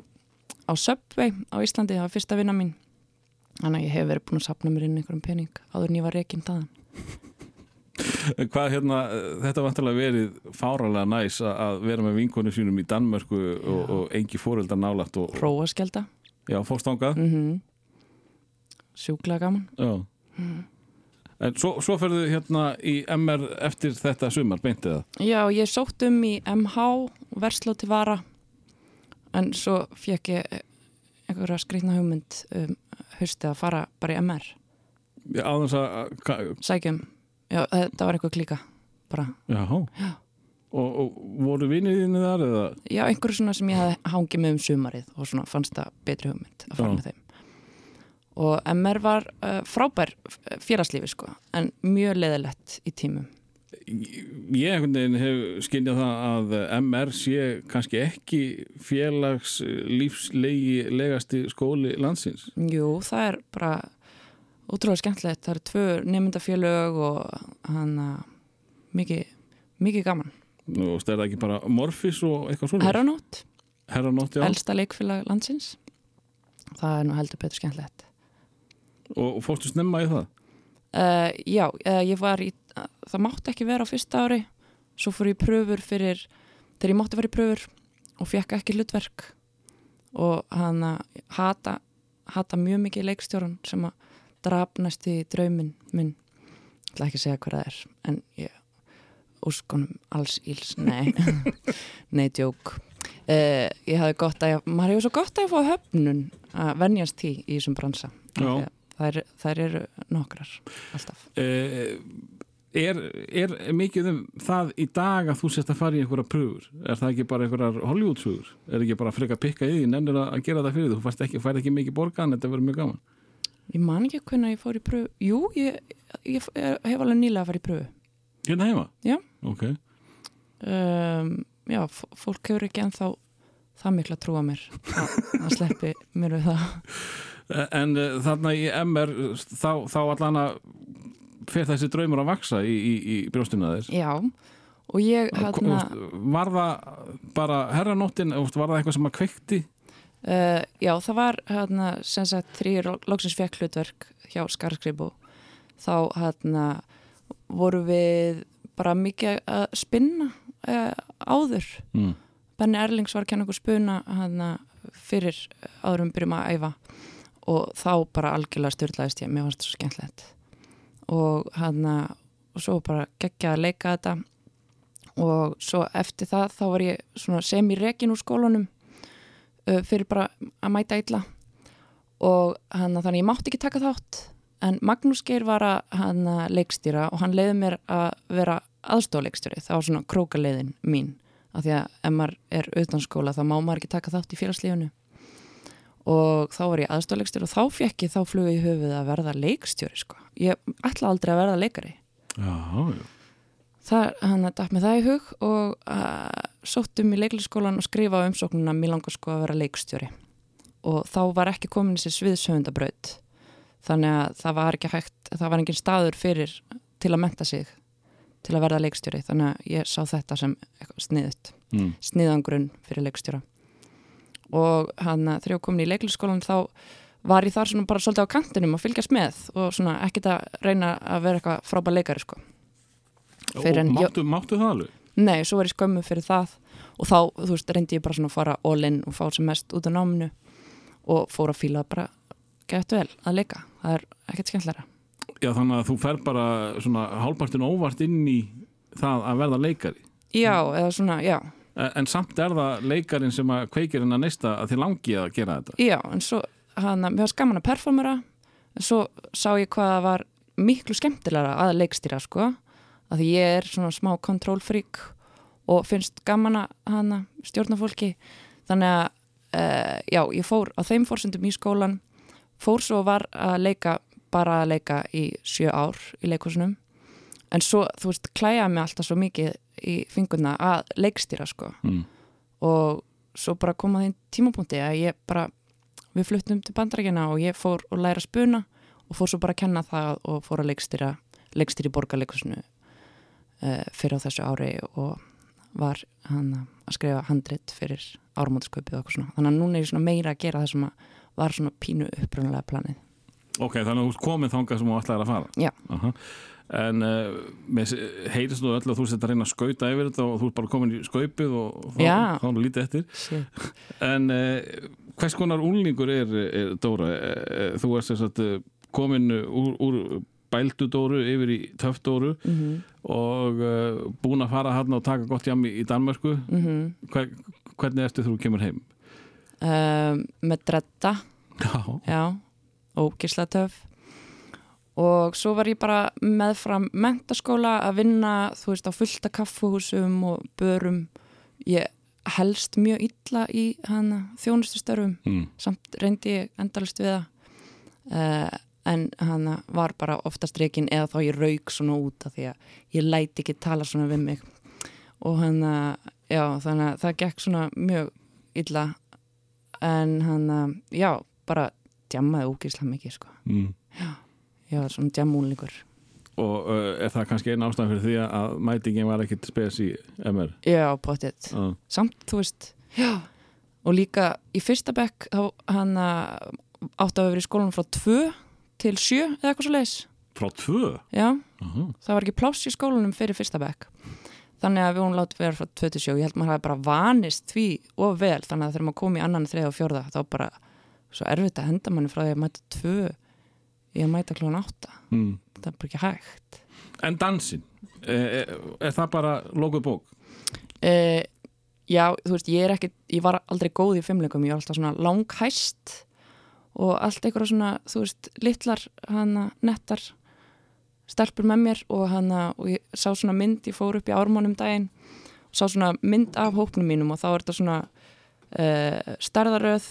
á Subway á Íslandi, það var fyrsta vinna mín. Þannig að ég hef verið búin að sapna mér inn einhverjum pening áður en ég var reikinn þaðan. Hvað hérna, þetta var vantilega verið fáralega næs að- vera með vinkonu sínum í Danmörku og, og engi fóreldar nálægt og, Róaskjelda Já, fórst ángað mm sjúklega gaman. Já. Mhm. En svo, svo ferðu hérna í MR eftir þetta sumar, beintið það Já, ég sótt um í MH versló til vara. En svo fekk ég einhverja skrýtna hugmynd um haustið að fara bara í MR Já, aðeins að sækjum, já, þetta var eitthvað klíka bara, Já, Já. Og, og voru vinið þínu þar eða? Já, einhverju svona sem ég hafði hangið með um sumarið og svona fannst það betri hugmynd að fara Já. með þeim og MR var uh, frábær félagslífi sko, en mjög leðilegt í tímum. Ég hef skinnjað það að MR sé kannski ekki félags lífslegi legasti skóli landsins. Jú, það er bara ótrúlega skemmtilegt, það eru tvö nefndafélög og hann að mikið, mikið gaman. Og stærða ekki bara Morfis og eitthvað svona Herranót, Herranótt, já. Elsta leikfélag landsins. Það er nú heldur betur skemmtilegt og, og fórstu snemma í það? Uh, Já, uh, ég var í það mátti ekki vera á fyrsta ári. Svo fór ég í pröfur fyrir þegar ég mátti vera í pröfur og fekk ekki hlutverk. Og hann hata, hata mjög mikið leikstjórun sem að drafnast í drauminn minn. Ég ætla ekki að segja hvað það er en ég úskonum alls íls, nei. Nei, djók. Uh, ég hafði gott að, maður hefur svo gott að fá höfnun að venjast því í þessum bransa. Já. Þær, þær eru nokkrar alltaf Eh, er, er mikið um það í dag að þú sést að fara í einhverja pröfur er það ekki bara einhverjar Hollywood-sugur er ekki bara frekar pikka í því nennir að að gera það fyrir því þú færst ekki, færð ekki mikið borgan þetta verður mjög gaman Ég man ekki hvernig ég fór í pröfu. Jú, ég, ég, ég hef alveg nýlega að fara í pröfu. hérna heima? Já. ok, Um, já, fólk hefur ekki ennþá það mikla að trúa mér að, að sleppi mér við það. Eh, en uh, þarna í MR þá, þá allan að fer þessi draumur að vaksa í, í, í brjóstina þér Já, og ég hérna, var það bara herranóttin, var það eitthvað sem að kveikti uh, já, það var hérna, sem sagt, þrýr loksins fekk hlutverk hjá Skarskribu. Þá hérna voru við bara mikið að spinna uh, áður. mm. Benni Erlings var að kenna okkur spuna hana, fyrir áðurum byrjum að æfa og þá bara algjörlega styrlaðist ég, mér fannst það svo skemmtilegt. Og hana, og svo bara geggja að leika þetta. Og svo eftir það þá var ég svona semi-rekin úr skólanum uh, fyrir bara að mæta illa. Og hana, þannig ég mátti ekki taka þátt en Magnús Geir var að hana, leikstýra og hann leiði mér að vera aðstofleikstjóri, það var svona krókaleiðin mín. Af því að ef maður er utan skóla þá má maður ekki taka þátt í félagslífunu og þá var ég aðstofleikstjóri og þá fekk ég þá flugu í höfuð að verða leikstjóri sko. ég ætla aldrei að verða leikari. Já, já. Það, hann að dætt með það í hug og uh, sóttum í leikliskólan og skrifa á umsóknuna mér langar sko að vera leikstjóri. Og þá var ekki komin þessi sviðsöfundabraut þannig að það var ekki hægt það var engin staður fyrir til að menta sig til að verða leikstjóri. Þannig að ég sá þetta sem sniðut mm. sniðangrunn fyrir leikstjóra og hann að þegar ég komin í leikliskólan þá var ég þar svona bara svolítið á kantinum að fylgjast með og svona ekkert að reyna að vera eitthvað frábær leikari sko. Fyrr og máttu, máttu það alveg? Nei, svo var ég skömmu fyrir það og þá, þú veist, reyndi ég bara svona að fara all in og fá sem mest út af náminu og fór að fíla bara gett vel að leika, það er ekkert skemmtlæra já, þannig að þú fer bara svona hálpartin óvart inn í það að verða leikari. Já, eða svona, já, en, en samt er það leikarin sem að kveikir hennar neista að þið langi að gera þetta. Já en svo, hann að mér var skaman að performera en svo sá ég hvað það var miklu skemmtilega að leikstýra sko, að því ég er svona smá control-freak og finnst gaman að hana stjórna fólki. Þannig að uh, já, ég fór á þeim fórsendum í skólan fór svo var að leika bara að leika í sjö ár í leikusunum en svo, þú veist, klæja mig alltaf svo mikið í fingurna að leikstýra sko. Mm. og svo bara kom að þeim tímapunkti að ég bara, við fluttum til bandarækina og ég fór og læra spuna og fór svo bara að kenna það og fór að leikstýra í borgarleikusinu uh, fyrir á þessu ári og var hann að skrifa handrit fyrir áramótasköpið og eitthvað svona. Þannig að núna er ég svona meira að gera það sem að var svona pínu upprunalega planið ok, þannig að þú ert komin þangað sem þú ætlaðir að fara Já. Aha. en uh, heyrist þú öll að þú sett að reyna að skauta yfir þetta og þú ert bara komin í skaupið og þá, er nú lítið eftir Shit. en uh, hvers konar úlningur er, er Dóra? Uh, þú ert þess að komin úr, úr bældu Dóru yfir í töff Dóru Mhm. og uh, búin að fara hann og taka gott jam í, í Danmörku Mhm. Hver, hvernig ertu þú kemur heim? um, með dredda Já, já, ógisla töf og svo var ég bara meðfram mentaskóla að vinna þú veist á fullta kaffuhúsum og börum. Ég helst mjög illa í hana þjónustustörfum. Mm. samt reyndi ég endalist við það. Uh, en hana var bara oftast reikin eða þá ég rauk svona út af því að ég læti ekki tala svona við mig. Og hana, já þannig að það gekk svona mjög illa. En hana, já bara djammaði ógeðslega mikið sko. Mm. já, svona djammúlingur og uh, er það kannski einn ástæðan fyrir því að mætingin var ekkit spes í MR já, potið uh. samt, þú veist, já. Og líka í fyrsta bekk þá hann átti að vera í skólanum frá 2 til 7 eða eitthvað svo leis frá tvö? Já, uh það var ekki pláss í skólanum fyrir fyrsta bekk. Þannig að við hún látið vera frá 2 til 7 ég held maður hafi bara vanist því og vel. Þannig að þegar maður kom í annan, þriða og fjórða þá bara svo erfitt að henda manni frá því að mæta 2 í að mæta klón 8 mm. það er bara ekki hægt En dansin, er, er, er það bara lokuð bók? uh, já, þú veist, ég er ekki ég var aldrei góð í fimmleikum, ég var alltaf svona langhæst og allt einhverja svona, þú veist, litlar hana, nettar stelpur með mér og hana og ég sá svona mynd, ég fór upp í ármánum daginn og sá svona mynd af hópnum mínum og þá er þetta svona uh, stærðaröð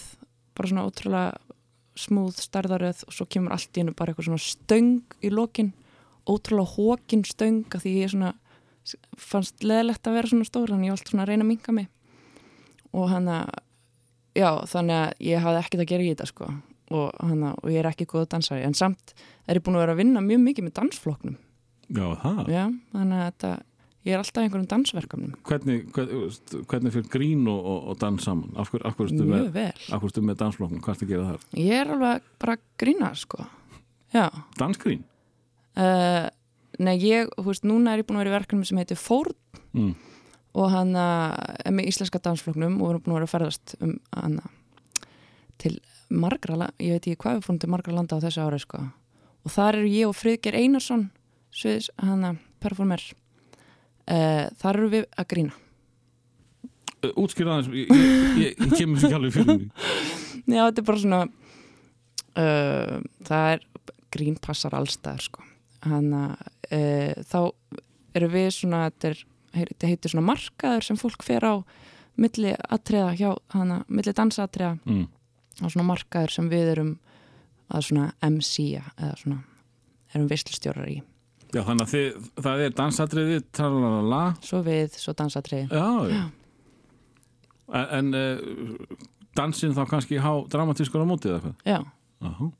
bara svona ótrúlega smúð stærðaröð og svo kemur allt í hennu bara eitthvað svona stöng í lokin ótrúlega hókin stöng að því ég svona fannst leðilegt að vera svona stór þannig ég var alltaf svona að reyna að minka mig. Og hann að já þannig að ég hafði ekkert að gera í þetta sko. Og, hana, og ég er ekki góð dansari en samt er ég búin að vera að vinna mjög mikið með dansfloknum Já, það. já, þannig að þetta, ég er alltaf einhverjum dansverkefnum Hvernig, hvernig, hvernig fyrir grín og, og, og dans saman? Af hverju ertu mjög með, ertu með dansflokknum? Hvað ertu að gera þar? ég er alveg bara grína sko já Dansgrín? uh, nei ég, þú veist, núna er ég búin að vera í verkefnum sem heitir Fórn Mm. og hann er með íslenska dansfloknum og við erum búin að vera að ferðast um hann til margra, ég veit ekki hvað við fórum til margra landa á þessu ári sko og þar eru ég og Friðger Einarsson sviðis hann performer uh, þar eru við að grína Uh, Útskýra aðeins, ég, ég, ég, kemur sér ekki alveg fyrir mig. Já, þetta er bara svona uh, það er grín passar allstæðar sko hann að uh, þá eru við svona þetta, heitir svona markaður sem fólk fer á milli atriða hjá hana, milli dansatriða Mm. og svona markaður sem við erum að svona MC-a eða svona erum visslustjórar í Já, þannig að þið, það er dansatriði, tralalala, svo við, svo dansatriði já, já. En, en uh, dansin þá kannski há dramatískur á mótið eða hvað? já, Aha.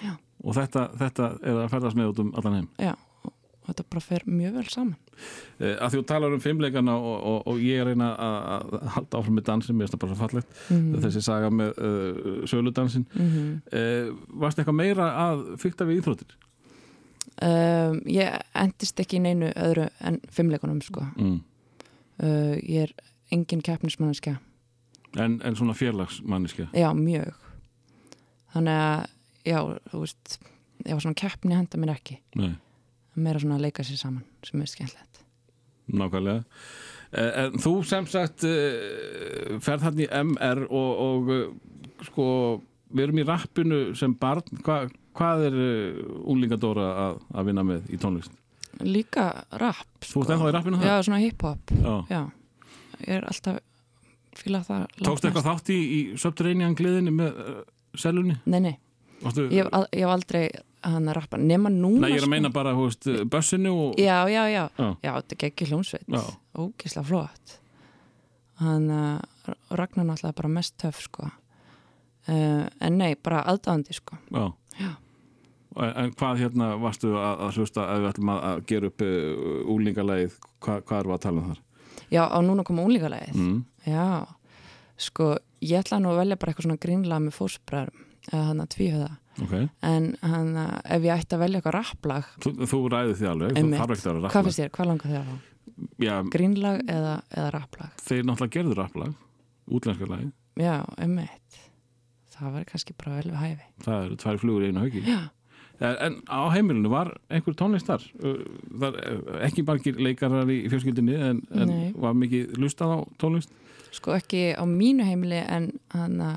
Já. Og þetta, þetta er að ferðast með út um allan heim. já, og þetta bara fer mjög vel saman Uh, að því þú talar um fimmleikana og, og, og ég er reyna að, að halda áfram með dansin, mér finnst það bara svo fallegt, mm þessi saga með uh, söludansin. -hmm. Uh, varst eitthvað meira að fykta við íþróttir? Um, ég endist ekki í neinu öðru en fimmleikunum sko Mm. uh, ég er engin keppnismanniska En, en svona fjarlagsmanniska? já, mjög þannig að, já, þú veist já, svona keppni henda mér ekki Nei. meira svona að leika sér saman sem er skemmtilegt Nákvæmlega. Eh, En þú sem sagt eh, ferð hann í MR og, og sko, við erum í rappinu sem barn. Hva, hvað er úlingadóra að, að vinna með í tónlist? líka rap Þú ert ennþá í rappinu það? já, svona hip-hop ég er alltaf fíla það Tókstu eitthvað þátt í, í Subterranean gliðinni með uh, selunni? nei, nei, Varstu, ég hef, ég hef aldrei hann að rappa, nema núna Nei, ég er að sko. meina bara, hú veist, bössinu og... já, já, já, Já. já, þetta er ekki hljómsveit ógislega flott hann uh, Ragnar náttúrulega bara mest töff sko uh, en nei, bara aðdáðandi sko Já. En, hvað hérna varstu að, að hlusta ef við ætlum að, að gera upp uh, úlingalægið, hvað, hvað erum við að tala um þar? já, á núna koma úlíkalegið Mm. já, sko, ég ætla nú að velja bara eitthvað svona grínlega með eða hann að tvíhöða ok. En hann, uh, ef ég ætti að velja eitthvað rapplag. Þú, þú ræði því alveg, þú þarf ekki að vera rapplag. hvað langar þér á? Já, Grínlag eða, eða rapplag? þeir náttúrulega gerðu rapplag. Útlenska lagi, Já, einmitt. Það var kannski bara vel við hæfi. Það eru tvær flugur í einu hauki Já, En á heimilinu var einhver tónlist þar. Það er ekki margir leikarar í fjölskyldinni en, en var mikið lustað á tónlist? Sko ekki á mínu heimili en hann að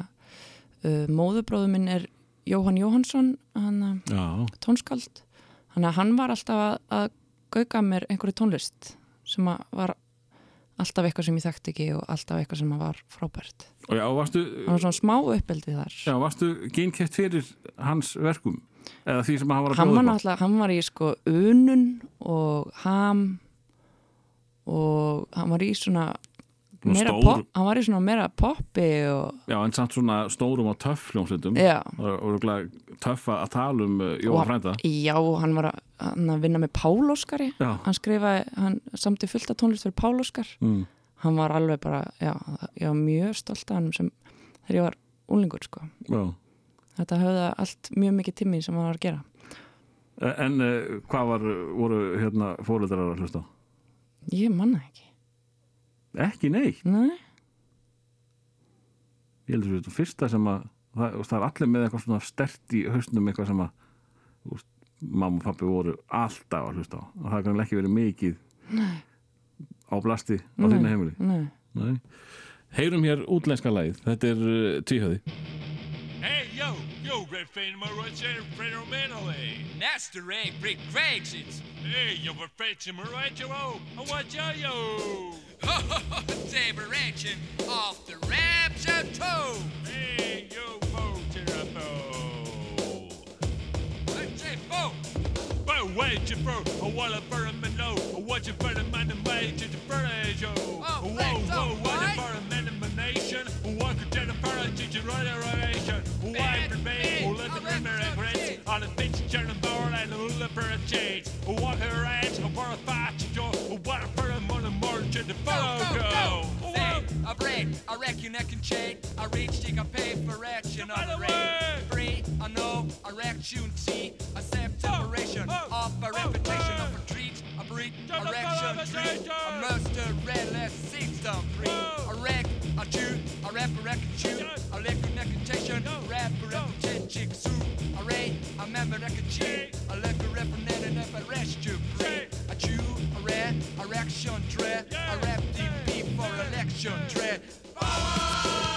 uh, móðubróðu minn er Jóhann Jóhansson Já, tónskald hann var alltaf að, að gauka mér einhverju tónlist sem var alltaf eitthvað sem ég þekkti ekki og alltaf eitthvað sem var frábært. Og já, varstu hann var svona smá uppeldi þar. já, varstu geinkett fyrir hans verkum eða því sem hann var að hann var bjóða upp á? náttúrulega, hann var í sko unun og ham og hann var í svona meira pop, hann var í svona meira poppi og Já, en samt svona stórum og töff hljómsveitum og örugglega töff að tala um Og- Jóa frænda já, hann var að, hann að vinna með Pál Óskari Já, hann skrifaði, hann samti fullt af tónlist fyrir Pál Óskar mm. hann var alveg bara, já, ég var mjög stolt af hann sem þegar ég var úlingur sko. já. Þetta höfða allt mjög mikið tími sem hann var að gera. En uh, hvað var, voru hérna fóreldrar að hlusta á? ég manna ekki. Ekki neitt? Nei, Ég heldur þetta fyrsta sem að það, það er allir með eitthvað svona stert í hausnum eitthvað sem að þú veist, mamma og pappi voru alltaf að hlusta á. Og það kann ekki verið mikið nei, á blasti á þínu heimili. Nei. Nei. Heyrum hér útlenska lagið. Þetta er uh, tvíhjöði Hey, yo, yo, Red Fan, my right there, Fred Romano, hey. Master Egg, Rick Cragsons. Hey, yo, Red Fan, my right, yo, oh, watch out, yo. Ho, ho, ho, Saber Action, off the raps of toe. Hey, yo, Bo, to the bow. I say, Bo no you for a wall of burn man no a watch of burn man and wage to burn age oh whoa whoa oh, what a burn man my nation? What could then a burn to your generation why Who let the memory regrets on a bitch turn born and all for a change. What a ranch a burn fight to your what a burn man and march to the follow go I break, I wreck your neck and chain. I reach, you can pay for action. I'm free, I know, I wreck you and see reputation of a reputation of a treat, a breed, a reaction, treat, a monster, realist, system, free, a wreck, a chew, a rap, a wreck, a chew, a lick, a necutation, rap, a reputation, chick, sue, a ray, a member, a chew, a lick, a rep, a net, and a rescue, free, a chew, a rare, a reaction, dread, a rap, DP for election, dread. Power!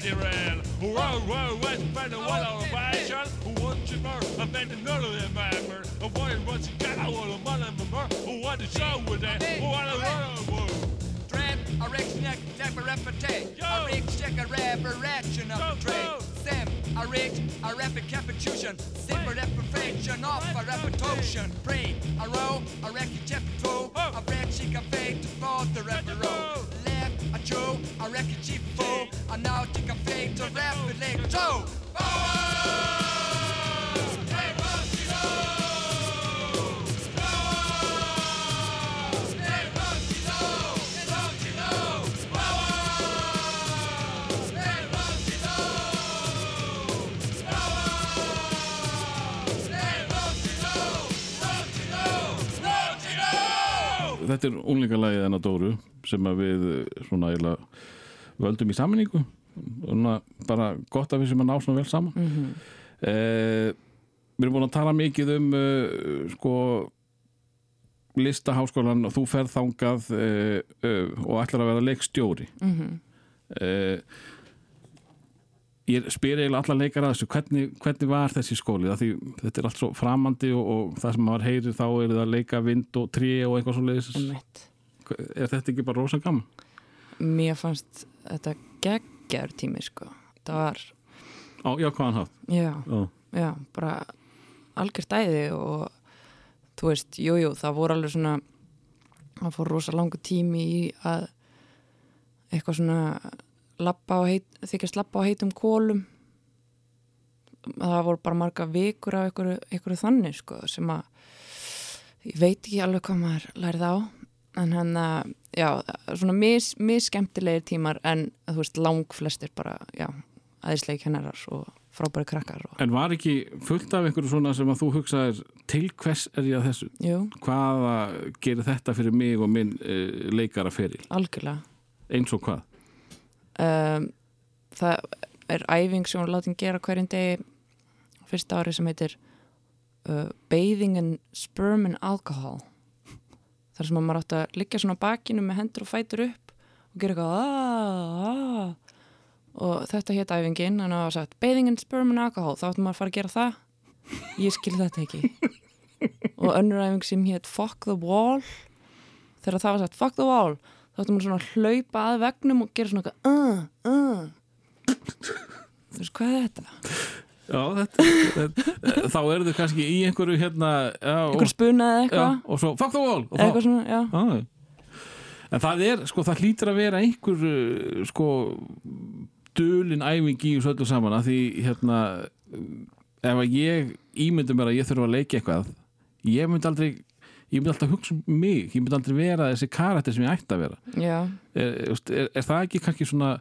Whoa, Rail. Wow, wow, what find a wall of vision. What you more? I made another member. I wanted what you got. I want a man member. to show with that? What a lot of Trap, I reckon I can tap a repete. A reckon check a resurrection of trade. Sam, a reckon a rap a capitution. Simple rap perfection off a repetition. Pray, a roll, a reckon chapter two. A reckon she can fade to fall the rapper. Dat a reckon cheap foe, I now take a fake to rap. Þetta er en að dóru sem við uh, svona eiginlega völdum í saminningu og bara gott að við sem að ná svona vel saman Mhm. eh, Við erum búin að tala mikið um uh, sko listaháskólan og þú ferð þangað uh, uh, og ætlar að vera leikstjóri Mhm. uh, Ég spyr eiginlega alla leikar að þessu hvernig, hvernig var þessi skóli því þetta er allt svo framandi og, og það sem maður heyrir þá er það að leika vind og trí og eitthvað svo leiðis. Er þetta ekki bara rosa gaman? Mér fannst þetta geggjar tími sko. Það var, Á, já, hvaðan haft? já, Já, já, bara algjört æði og þú veist, jújú, jú, það voru alveg svona það fór rosa langu tími í að eitthvað svona heit, þykjast lappa á heitum kólum það voru bara marga vikur af einhverju þannig sko sem að ég veit ekki alveg hvað maður lærið á en hann að, já, svona mis, misskemmtilegir tímar en þú veist lang flestir bara, já, aðeinslegi kennarar og frábæri krakkar og, En var ekki fullt af einhverju svona sem að þú hugsaðir til hvers er ég að þessu? jú, Hvaða gerir þetta fyrir mig og minn uh, leikara feril? algjörlega Eins og hvað? um, það er æfing sem hún látin gera hverjum degi fyrsta ári sem heitir uh, Bathing in Sperm and Alcohol þar sem að maður átt að liggja svona á bakinu með hendur og fætur upp og gera eitthvað aaa, aaa og þetta hétt æfingin að það var sagt Bathing in Sperm and Alcohol. Þá áttum maður að fara að gera það. Ég skil þetta ekki. Og önnur æfing sem hétt Fuck the Wall þegar það var sagt Fuck the Wall. Þá áttum maður svona að hlaupa að vegnum og gera svona eitthvað uh, uh. þú veist hvað er þetta? Já, þetta, þetta, þá eru þau kannski í einhverju hérna já, einhver og, spuna eða eitthvað. Og svo fuck the wall þá, svona, já. En það er, sko, það hlýtur að vera einhver uh, sko dulin æfing í þessu öllu saman að því hérna ef að ég ímyndi mér að ég þurfa að leika eitthvað ég myndi aldrei ég myndi alltaf hugsa um mig, ég myndi aldrei vera þessi karakter sem ég ætti að vera. Er, er, er það ekki kannski svona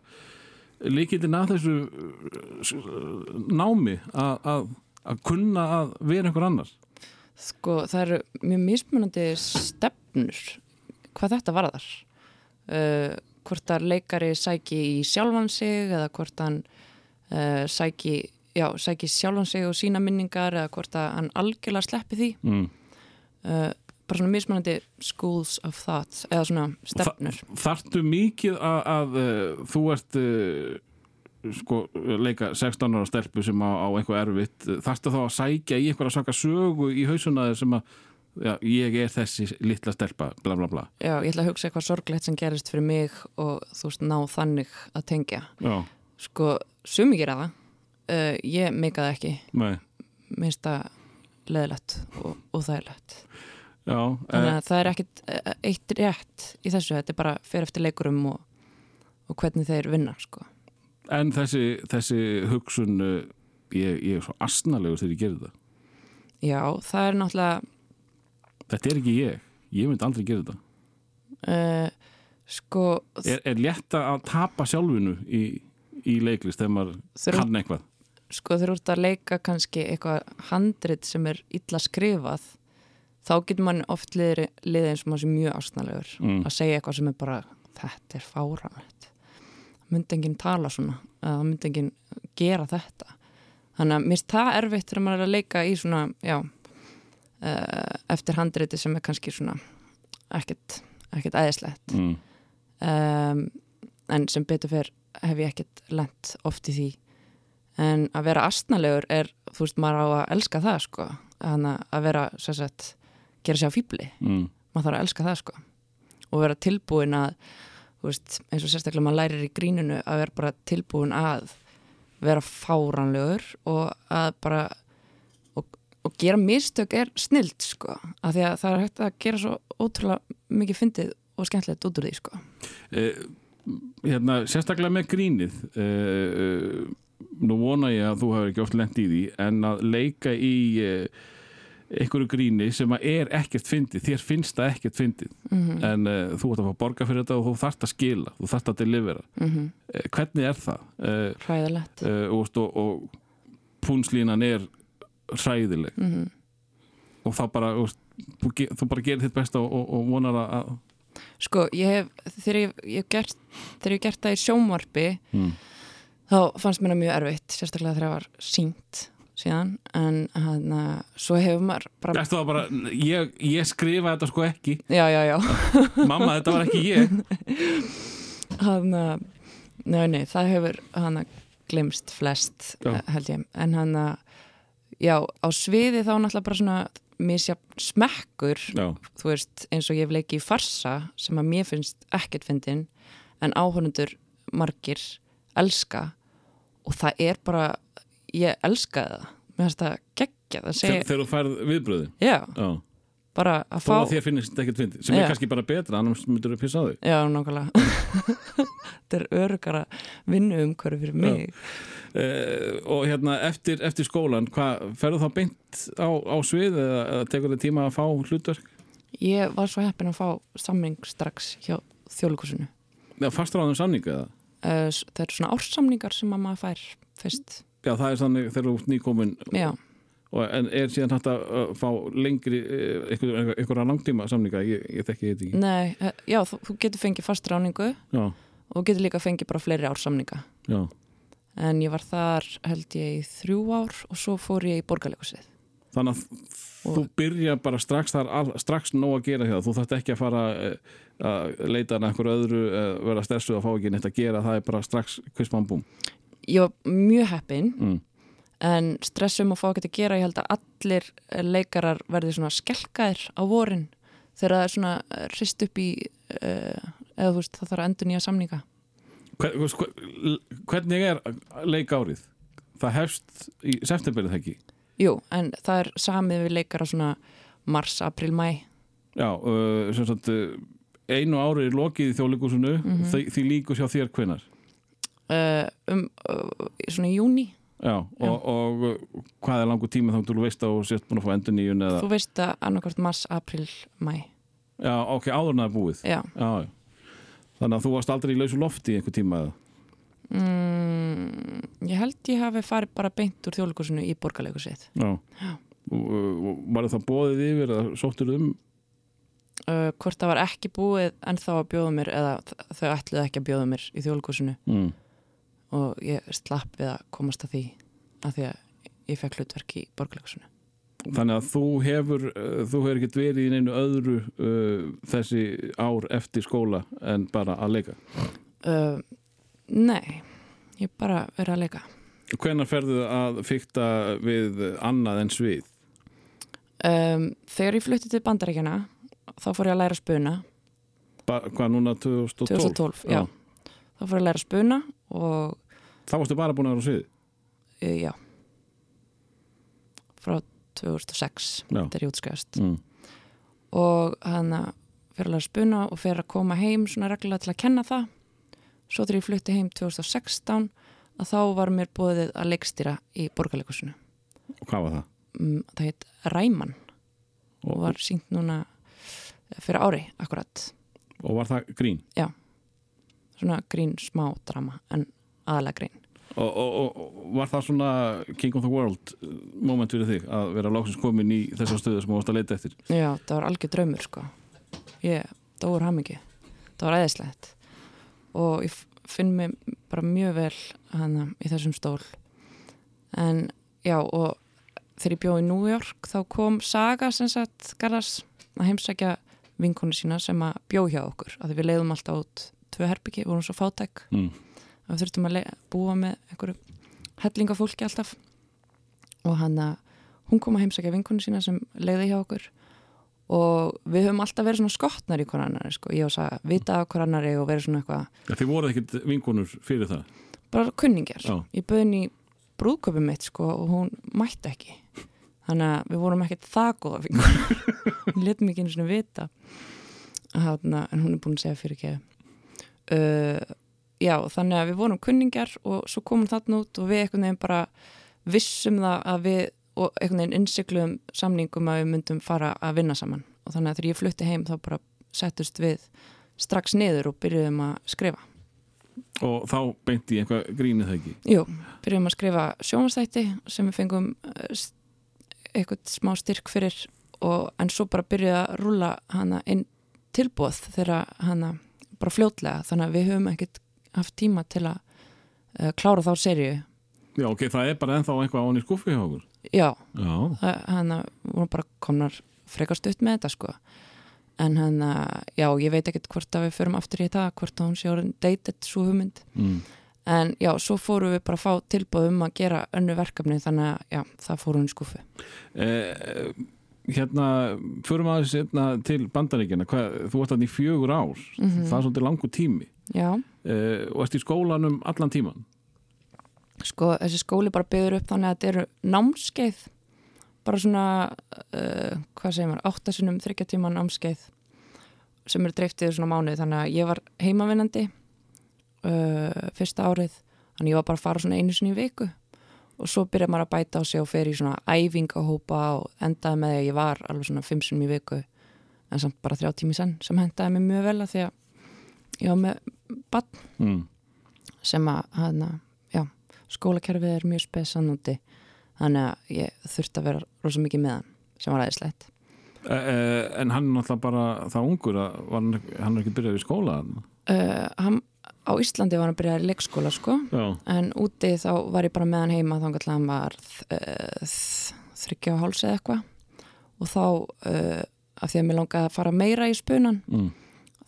líkindin að þessu uh, námi að, að, að kunna að vera einhver annar? Sko það eru mjög mismunandi stefnur hvað þetta varðar. Uh, hvort að leikari sæki í sjálfan sig eða hvort hann uh, sæki, já, sæki sjálfan sig og sína minningar eða hvort að hann algjörlega sleppi því. Mm. uh, bara svona mismunandi schools of thought eða svona stefnur. Þarftu mikið að, að uh, þú ert uh, sko, leika 16 ára stelpu sem á, á eitthvað erfitt þarftu þá að sækja í eitthvað að saka sögu í hausuna þér sem að já, ég er þessi litla stelpa bla bla bla? Já, ég ætla að hugsa eitthvað sorglegt sem gerist fyrir mig og þú veist, ná þannig að tengja. Já, sko, sumi gera það. Uh, ég meika það ekki. Nei. Minnst það leðilegt og, og þægilegt Já, þannig eh, að það er ekkit eh, eitt rétt í þessu, þetta er bara fyrir eftir leikurum og, og hvernig þeir vinna sko. en þessi, þessi hugsun uh, ég, ég er svo asnalegur þegar ég gerir það. Já, það er náttúrulega Þetta er ekki ég, ég myndi aldrei gera þetta. Uh, sko Er, er létt að tapa sjálfinu í, í leiklist þegar maður Þurfa- kann eitthvað? sko þeir út að leika kannski eitthvað handrit sem er illa skrifað þá getur mann oft liðið, liðið eins og maður sé mjög ásnalegur Mm. að segja eitthvað sem er bara þetta er fáranlegt myndi enginn tala svona það myndi enginn gera þetta. Þannig að mér finnst það erfitt þegar maður er að leika í svona já, uh, eftir handriti sem er kannski svona ekkert, ekkert æðislegt. Mm. um, en sem betur fyrr hef ég ekkert lent oft í því. En að vera astnalegur er, þú veist, maður á að elska það sko, Þannig að vera svo sett, gera sér á fýbli Mm. maður þarf að elska það sko. Og vera tilbúin að veist, eins og sérstaklega maður lærir í grínunu að vera bara tilbúin að vera fáranlegur og að bara og, og gera mistök er snild sko, af því að það er hægt að gera svo ótrúlega mikið fyndið og skemmtilegt út úr því sko. Eh, hérna, sérstaklega með grínið eh, eh, nú vona ég að þú hefur ekki oft lent í því en að leika í eh, einhverju gríni sem er ekkert fyndið, þér finnst það ekkert fyndið. Mhm. en uh, þú ert að fá borga fyrir þetta og þú þarft að skila, þú þarft að delivera mm uh, hvernig er það? Uh, hræðilegt. og, og, og púnslínan er hræðileg. Mm og þá bara, veist, þú, bara gerir þitt besta og, og, og vonar að, sko, ég hef þegar ég, ég hef gert, þegar ég hef gert það í sjónvarpi mm. þá fannst mér það mjög erfitt sérstaklega þegar það var sínt síðan en hann svo hefur maður bara bara, ég, ég skrifa þetta sko ekki. Já, já, já. Mamma þetta var ekki ég. Hann nei, nei, það hefur hann glemst flest Já. held ég. En hann já, á sviði þá náttúrulega bara svona misjafn smekkur Já, þú veist, eins og ég hef leikið í farsa sem að mér finnst ekkert fyndin en áhörnundur margir elska. Og það er bara ég elska það. Mér finnst það geggja það segja, þegar þú færð viðbröðin já, Já, bara að þó fá að þér finnist þetta ekkert fyndi sem Já. er kannski bara betra, annars myndur þú pissa á þig. Já, nákvæmlega. Þetta er örugara vinnu umhverju fyrir mig. Uh, og hérna eftir, eftir skólan ferðu þá beint á, á svið eða, eða tekur þið tíma að fá hlutverk? Ég var svo heppin að fá samning strax hjá þjóðlíkusinu eða fastráðum samningu eða? Uh, Það eru svona ársamningar sem að maður fær fyrst já, það er þannig þegar þú ert nýkomin Já, og, en er síðan hægt að uh, fá lengri uh, einhver, einhverja langtíma samninga? Ég, ég þekki þetta ekki. Nei, uh, já þú, getur fengið fast ráningu já, og getur líka fengið bara fleiri ársamninga já, en ég var þar held ég í þrjú ár og svo fór ég í borgarleikusið þannig að þú byrja bara strax þar, strax nóg að gera það. þú þarft ekki að fara uh, að leita að einhverju öðru uh, vera stressuð að fá ekki neitt að gera. Það er bara strax kvistmann búm Ég var mjög heppin mm. en stressum að fá ekki að gera ég held að allir leikarar verði svona skelkaðir á vorin þegar það er svona eh, hrist upp í uh, eða þú veist það þarf að endur nýja samninga Hver, hver, hvernig er leikárið? Það hefst í septemberið ekki Jú, en það er samið við leikara svona mars, april, mæ Já, uh, sem sagt uh, einu ári er lokið í þjóðleikusinu Mhm. því, því líkur hjá þér hvenar um uh, svona í júni Já, og, og uh, hvað er langur tíma þá þú veist að þú sért búin að fá endur nýjun eða, þú veist að annarkvort mars, april, mæ já, ok, áður en það er búið. Já, já, já. Þannig að þú varst aldrei í lausu lofti einhver tíma eða? Mm, ég held ég hafi farið bara beint úr þjóðleikusinu í borgarleikusið Já, Og, uh, Var það bóðið yfir eða sóttur um? Uh, hvort það var ekki búið en þá að bjóða mér eða þau ætluðu ekki að bjóða mér í þjóðleikusinu mm. Og ég slapp við að komast að því að því að ég fekk hlutverk í borgarleikusinu Þannig að þú hefur uh, þú hefur ekkert verið í neinu öðru uh, þessi ár eftir skóla en bara að leika uh, Nei, ég bara verið að leika Hvenær ferðu að fykta við annað en svið? um, Þegar ég flutti til bandaríkjana þá fór ég að læra spuna Ba hvað núna 2012? 2012, já. Þá fór ég að læra að spuna og Þá varstu bara búin að vera á svið? uh, já frá 2006 Já. þegar ég útskæðast Mm. og hann að fyrir að læra að spuna og fyrir að koma heim svona reglulega til að kenna það svo þegar ég flutti heim 2016 að þá var mér búið að leikstýra í borgarleikusinu Og hvað var það? um, það heit Ræman og var sínt núna fyrir ári akkurat og var það grín? Svona grín smá drama en aðalega grín. Og, og, og, var það svona King of the World uh, moment fyrir þig að vera loksins komin í þessar stöðu sem þú varst að leita eftir? já, það var algjör draumur sko. Ég dóur hamingi það var æðislegt. Og ég finn mig bara mjög vel hana í þessum stól. En já og þegar ég bjóði í New York þá kom Saga sem sagt Garðars að heimsækja vinkonu sína sem að bjó hjá okkur að við leiðum alltaf út tvö herbyggi, vorum svo fátæk Mm. að við þurftum að búa með einhverju hellingafólki alltaf og hann að hún kom að heimsækja vinkonu sína sem leiði hjá okkur og við höfum alltaf verið svona skottnar í hver annari sko. ég og sagði, vita af hver annari og verið svona eitthvað Ja, þið voruð ekkert vinkonur fyrir það? bara kunningjar Já. ég bauði henni í brúðköpum mitt sko, og hún mætti ekki þannig að við vorum ekkert það góða fingur hún let mikið einu svona vita Þarna, en hún er búin að segja fyrir ekki uh, já, þannig að við vorum kunningjar og svo komum þarna út og við einhvern veginn bara vissum það að við og einhvern veginn innsikluðum samningum að við myndum fara að vinna saman og þannig að þegar ég flutti heim þá bara settust við strax niður og byrjuðum að skrifa Og þá beinti ég einhvað grínið það ekki? Jú, byrjum að skrifa sjónvastætti sem við fengum eh, eitthvað smá styrk fyrir og, en svo bara byrjuði að rúla hana inn tilbúð þegar hana bara fljótlega þannig að við höfum ekkert haft tíma til að uh, klára þá serju Já, ok, það er bara ennþá eitthvað án í skuffi hjá okkur. Já, Já. það- hana vorum bara komnar frekar stutt með þetta sko en hana, já, ég veit ekkert hvort að við förum aftur í það, hvort að hún sé orðin dated svo hugmynd Mm. En já, svo fórum við bara að fá tilbúð um að gera önnu verkefni þannig að já, það við í skúfu. Eh, hérna, förum aðeins hérna, til bandaríkjana. Hvað, þú ert þarna í fjögur ár. Mhm. Það er svolítið langur tími. Já, Eh, og ert í skólanum allan tíman. sko þessi skóli bara byggður upp þannig að þetta eru námskeið bara svona uh, hvað segir maður, áttasunum þryggja tíma námskeið sem er dreiftið svona mánuð þannig að ég var heimavinnandi uh, fyrsta árið þannig ég var bara að fara svona einu sinni í viku og svo byrjaði maður að bæta á sig og fer í svona æfingahópa og endaði með því að ég var alveg svona fimm sinni í viku. En samt bara þrjá tími senn sem hendaði mig mjög vel að því að ég var með bann mm. sem að hana, já, skólakerfið er mjög spesan úti. Þannig að ég þurfti að vera rosa mikið með hann sem var aðeinslegt e, e, En hann er náttúrulega bara það ungur að hann, er ekki byrjað í skóla uh, hann, á Íslandi var hann að byrja í leikskóla sko. Já, en úti þá var ég bara með hann heima þá hann var uh, þryggja og háls eða eitthvað. Og þá uh, af því að mér langaði að fara meira í spunan mm.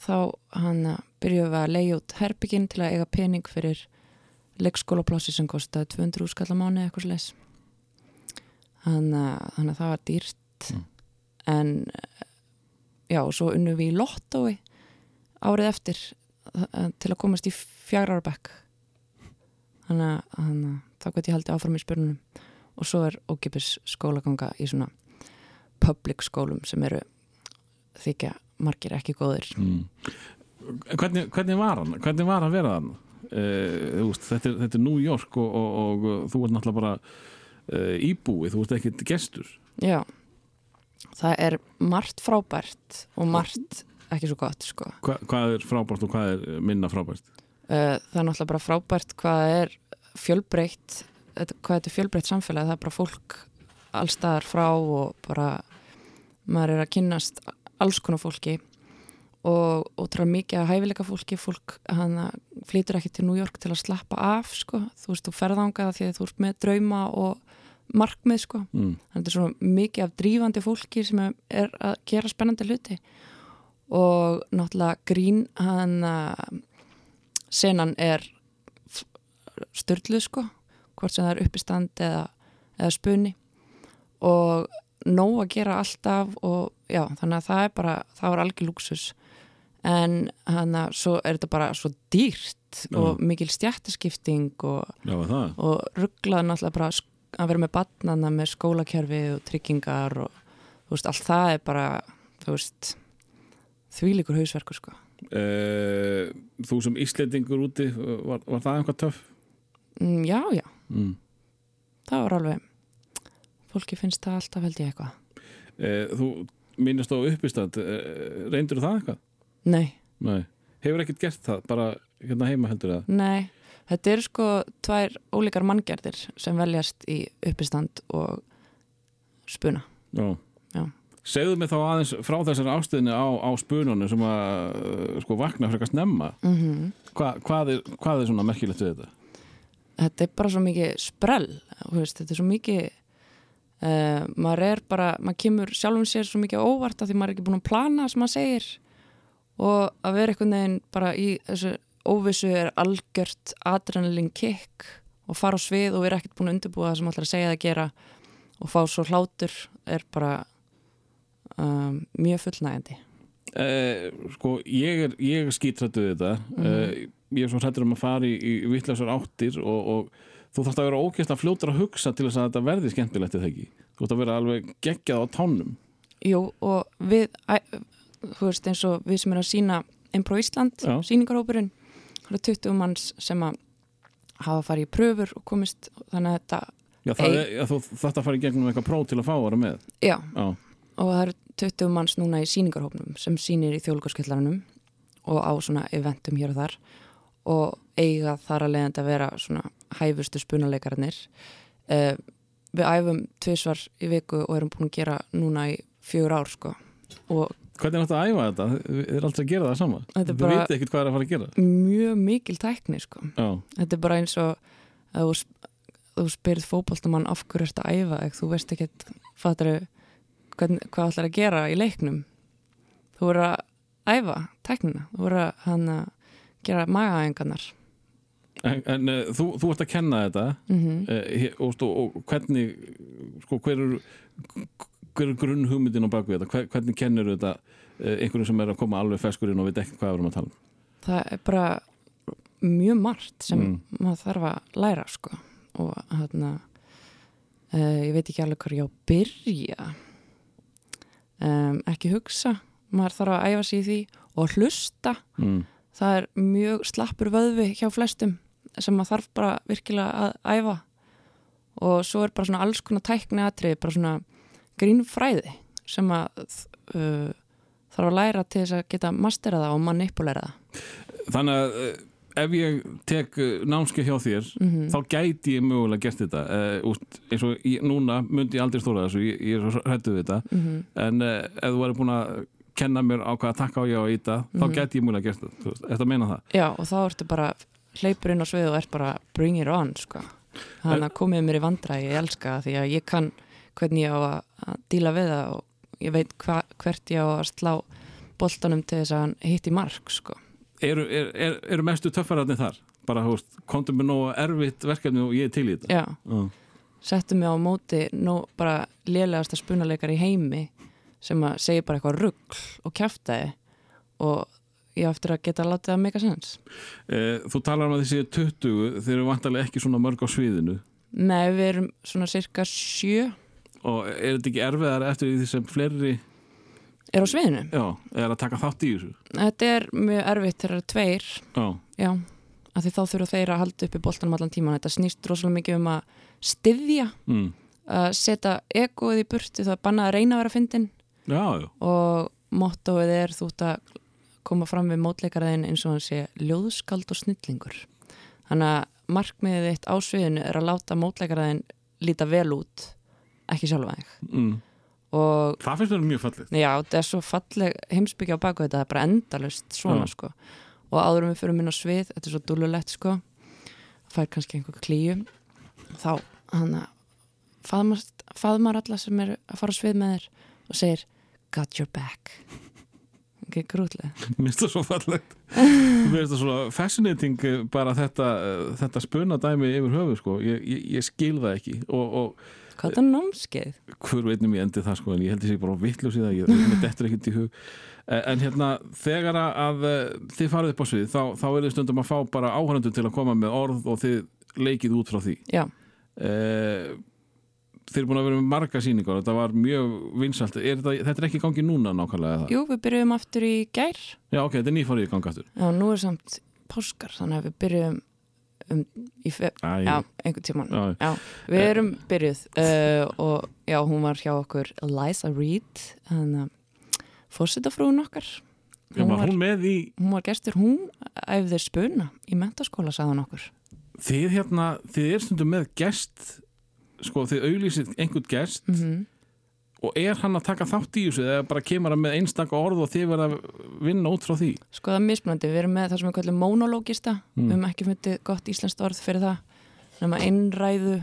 þá hann byrjuðum við að leiða út herbygginn til að eiga pening fyrir leikskólaplássi sem kostaði 200 úrskalla mánu eitthvað þannig að þannig að það var dýrt. Mm. en eh, já og svo unnum við í lottói árið eftir. eh, til að komast í fjagra ára bekk þannig að þá gæti ég haldið áfram í spurnunum og svo er ókipis skólaganga í svona public skólum sem eru þykja margir ekki góðir Mm. Hvernig, hvernig var hann? Hvernig var hann að vera hann? E, veist, þetta, er, þetta er New York og, og, og, þú ert náttúrulega bara e, íbúið, þú ert ekkert gestur Já, það er margt frábært og margt ekki svo gott sko. Hva, Hvað er frábært og hvað er minna frábært? Uh, Það er náttúrulega bara frábært hvað er fjölbreytt, hvað þetta er fjölbreytt samfélag, það er bara fólk allstaðar frá og bara maður er að kynnast alls konar fólki og ótrúlega mikið að hæfileika fólki, fólk flýtur ekki til New York til að slappa af sko, þú veist, þú ferðangað því að þú ert með drauma og markmið sko Mm. þannig að þetta er svona mikið af drífandi fólki sem er að gera spennandi hluti og náttúrulega grín hann að senan er störluð sko hvort sem það er uppistand eða, eða spunni og nóg að gera alltaf og já, þannig að það er bara það var algjör luxus en hann að svo er þetta bara svo dýrt og mikil stjættaskipting og Já, og rugglað náttúrulega bara að vera með batnana með skólakerfi og tryggingar og þú veist, allt það er bara þú veist þvílíkur hausverkur sko E, þú sem Íslendingur úti, var, var það eitthvað töff? mm, já, já, Mm. það var alveg fólki finnst það alltaf held ég eitthvað E, þú minnast á uppistand, e, reyndur það eitthvað? nei, Nei. Hefur ekkert gert það, bara hérna heima heldur það? nei, þetta eru sko tvær ólíkar manngerðir sem veljast í uppistand og spuna Já. Já. Segðu mig þá aðeins frá þessari ástöðinu á, á spununum sem að uh, sko vakna frekar snemma. mm Hva, hvað, er, hvað er svona merkilegt við þetta? þetta er bara svo mikið sprell veist, þetta er svo mikið uh, maður er bara, maður kemur sjálfum sér svo mikið óvart af því maður er ekki búin að plana sem maður segir og að vera einhvern veginn bara í þessu óvissu er algjört adrenalin kick og fara á svið og vera ekkert búin að undirbúa það sem maður ætlar að segja það að gera og fá svo hlátur er bara um, mjög fullnægandi Eh, sko, ég er, ég er skítrættu við þetta. Eh, ég er svo hrættur um að fara í, í vittlausar áttir og, og þú þarfst að vera ógeðslega fljótur að hugsa til þess að þetta verði skemmtilegt eða ekki. Þú þarfst að vera alveg geggjað á tánum. Jú, og við, æ, þú veist, eins og við sem erum að sína Impro Ísland, Já. síningarhópurinn það eru 20 manns sem að hafa farið í pröfur og komist þannig að þetta, Já, það er, já, þú að fara í gegnum eitthvað próf til að fá að vera með. já, Já. Og það eru 20 manns núna í síningarhópnum sem sýnir í þjóðlugarskillarunum og á svona eventum hér og þar og eiga þar að leiðandi að vera svona hæfustu spunaleikarinnir uh, við æfum tvisvar í viku og erum búin að gera núna í fjögur ár sko og Hvernig er þetta að æfa þetta? Þið er alltaf að gera það sama. Þetta Þið bara- viti ekkert hvað er að fara að gera. mjög mikil tækni sko Já. þetta er bara eins og þú, þú spyrð fótboltamann af hverju að æfa þú veist ekkert fattaru, hvern, hvað ætlar að gera í leiknum? Þú voru að æfa tæknina, þú voru að hann að gera magaæðingarnar En, en uh, þú, þú ert að kenna þetta. Mm uh, og, og, hvernig sko, hver er hver er grunn hugmyndin á baku þetta? Hver, hvernig kennir þetta uh, einhverjum sem er að koma alveg feskur inn og veit ekki hvað við erum að tala um? Það er bara mjög margt sem Mm. maður þarf að læra sko. Og uh, ég veit ekki alveg hvað ég á að byrja um, ekki hugsa maður þarf að æfa sig í því og hlusta. Mm. það er mjög slappur vöðvi hjá flestum sem maður þarf bara virkilega að æfa. Og svo er bara svona alls konar tækni atrið, bara svona grínfræði sem að uh, þarf að læra til þess að geta mastera það og manipulera það. Þannig að eh, ef ég tek eh, námskeið hjá þér Mhm. þá gæti ég mögulega gert þetta uh, eins og ég, núna myndi ég aldrei stóra þessu, ég, ég er svo hrættu við þetta Mhm. en uh, ef þú væri búin að kenna mér á hvað takka á ég á að íta þá Mhm. gæti ég mögulega gert þetta, þetta meina það Já, og þá ertu bara hleypur inn á svið og ert bara bring it on, sko. Þannig að komið mér í vandræði, ég elska því að ég kann hvernig ég á að, að díla við það og ég veit hva, hvert ég á að slá boltanum til þess að hann hitti mark, sko. Eru, er, er, eru mestu töffararnir þar? Bara, veist, komdu með nógu erfitt verkefni og ég er til í þetta Já, Já. settu mig á móti nú bara lélegasta spunaleikar í heimi sem að segja bara eitthvað rugl og kjaftaði og ég á eftir að geta að láta það mega sens. Eh, Þú talar um að þessi 20 þeir eru vantarlega ekki svona mörg á sviðinu Nei, við erum svona cirka sjö og er þetta ekki erfiðar eftir því sem fleiri er á sviðinu. já, er að taka þátt í þessu Þetta er mjög erfitt þegar það eru tveir Já, Já, af því þá þurfa þeir að halda upp í boltanum allan tíman. Þetta snýst rosalega mikið um að styðja, mm. að setja egoið í burti, það er bannað að reyna að vera fyndin já, já. og mottóið er þú ert að koma fram við mótleikaraðin eins og hann sé ljóðskald og snillingur. Þannig að markmiðið þitt á sviðinu er að láta mótleikaraðin líta vel út, ekki sjálfa þig. Mm. Og Það finnst mér mjög fallið Já, þetta er svo falleg heimsbyggja á baku þetta, það er bara endalust svona Já. sko. Og áður en við fyrir minna svið, þetta er svo dúlulegt sko. Fær kannski einhver klíu. Þá hann að faðmar, alla sem er að fara svið með þér og segir got your back. Ekki grútlega. Mér finnst það svo fallegt. Mér finnst það svona fascinating eh, bara þetta, eh, þetta spuna dæmi yfir höfu sko. ég, ég, ég skil það ekki. Og, og hvað er námskeið? hver veitnum ég endi það sko en ég held að ég bara vittlust í það ég, mér dettur ekkert í hug. En hérna þegar að, eh, þið farið upp á svið þá, þá er þið stundum að fá bara áhörnendur til að koma með orð og þið leikið út frá því. Já, eh, þið eru búin að vera með marga sýningar þetta var mjög vinsalt er þetta, þetta er ekki í gangi núna nákvæmlega það jú, við byrjuðum aftur í gær. Já ok, þetta er nýfarið í gangi aftur. Já, nú er samt páskar, þannig að við byrjuðum um, í fe Æ, Já, einhvern tíman Já. Við erum byrjuð uh, og já, hún var hjá okkur Eliza Reid þannig að fórsetafrúin okkar. Já, var hún í hún var gestur, hún æfði spuna í mentaskóla, sagði hún okkur. Þið hérna, þið er stundum með gest sko, þið auglýsið einhvern gest. Mm og er hann að taka þátt í þessu eða bara kemur hann með einstaka orð og þið verða að vinna út frá því? Sko það er mismunandi, við erum með það sem við kallum monologista, Mm. við höfum ekki fundið gott íslenskt orð fyrir það. Nema einræðu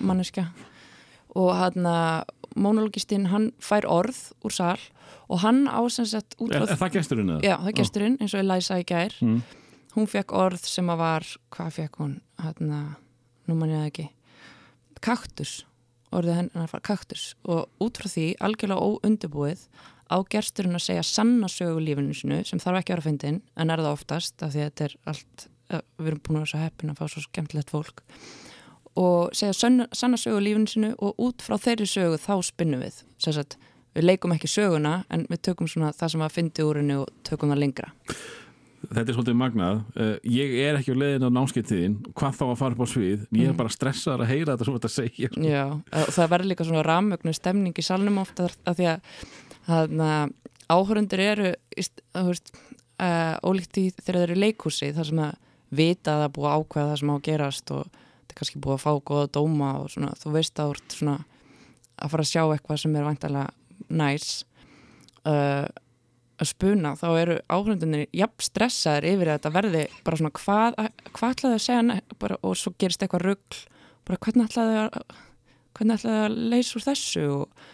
manneskja. Og hann að monologistinn, hann fær orð úr sal og hann ásensett út frá er það gesturinn eða? Já, það gesturinn, eins og Eliza í gær. Mm. hún fekk orð sem að var hvað fekk hún, hann að nú mann ég það ekki. Kaktus, orðið hennar var kaktus. Og út frá því, algjörlega óundubúið á gersturinn að segja sanna sögu lífinu sinu, sem þarf ekki að vera fyndin en er það oftast, af því að þetta er allt eh, við erum búin að vera svo heppin að fá svo skemmtilegt fólk og segja sanna, sanna sögu lífinu sinu og út frá þeirri sögu þá spinnum við. Við leikum ekki söguna en við tökum það sem að fyndi úr henni og tökum það lengra Þetta er svolítið magnað. Uh, ég er ekki á leiðin á námskeiðtíðin. Hvað þá að fara upp á svið? Ég er bara stressaður að heyra þetta sem þetta segja. Já, og það verður líka svona rammögnu stemning í salnum ofta af því að, áhörundur eru veist, uh, ólíkt í þegar þeir eru í leikhúsi þar sem að vita að það búið að ákveða það sem á að gerast og þetta er kannski búið að fá góða dóma og svona, þú veist að þú ert svona að fara að sjá eitthvað sem er væntalega næs. Uh, að spuna, þá eru áhörundunir jafn stressaðir yfir þetta verði bara svona hvað, hvað ætlaðu að segja bara, og svo gerist eitthvað rugl bara hvernig ætlaðu að hvernig ætlaðu að leysa úr þessu? Og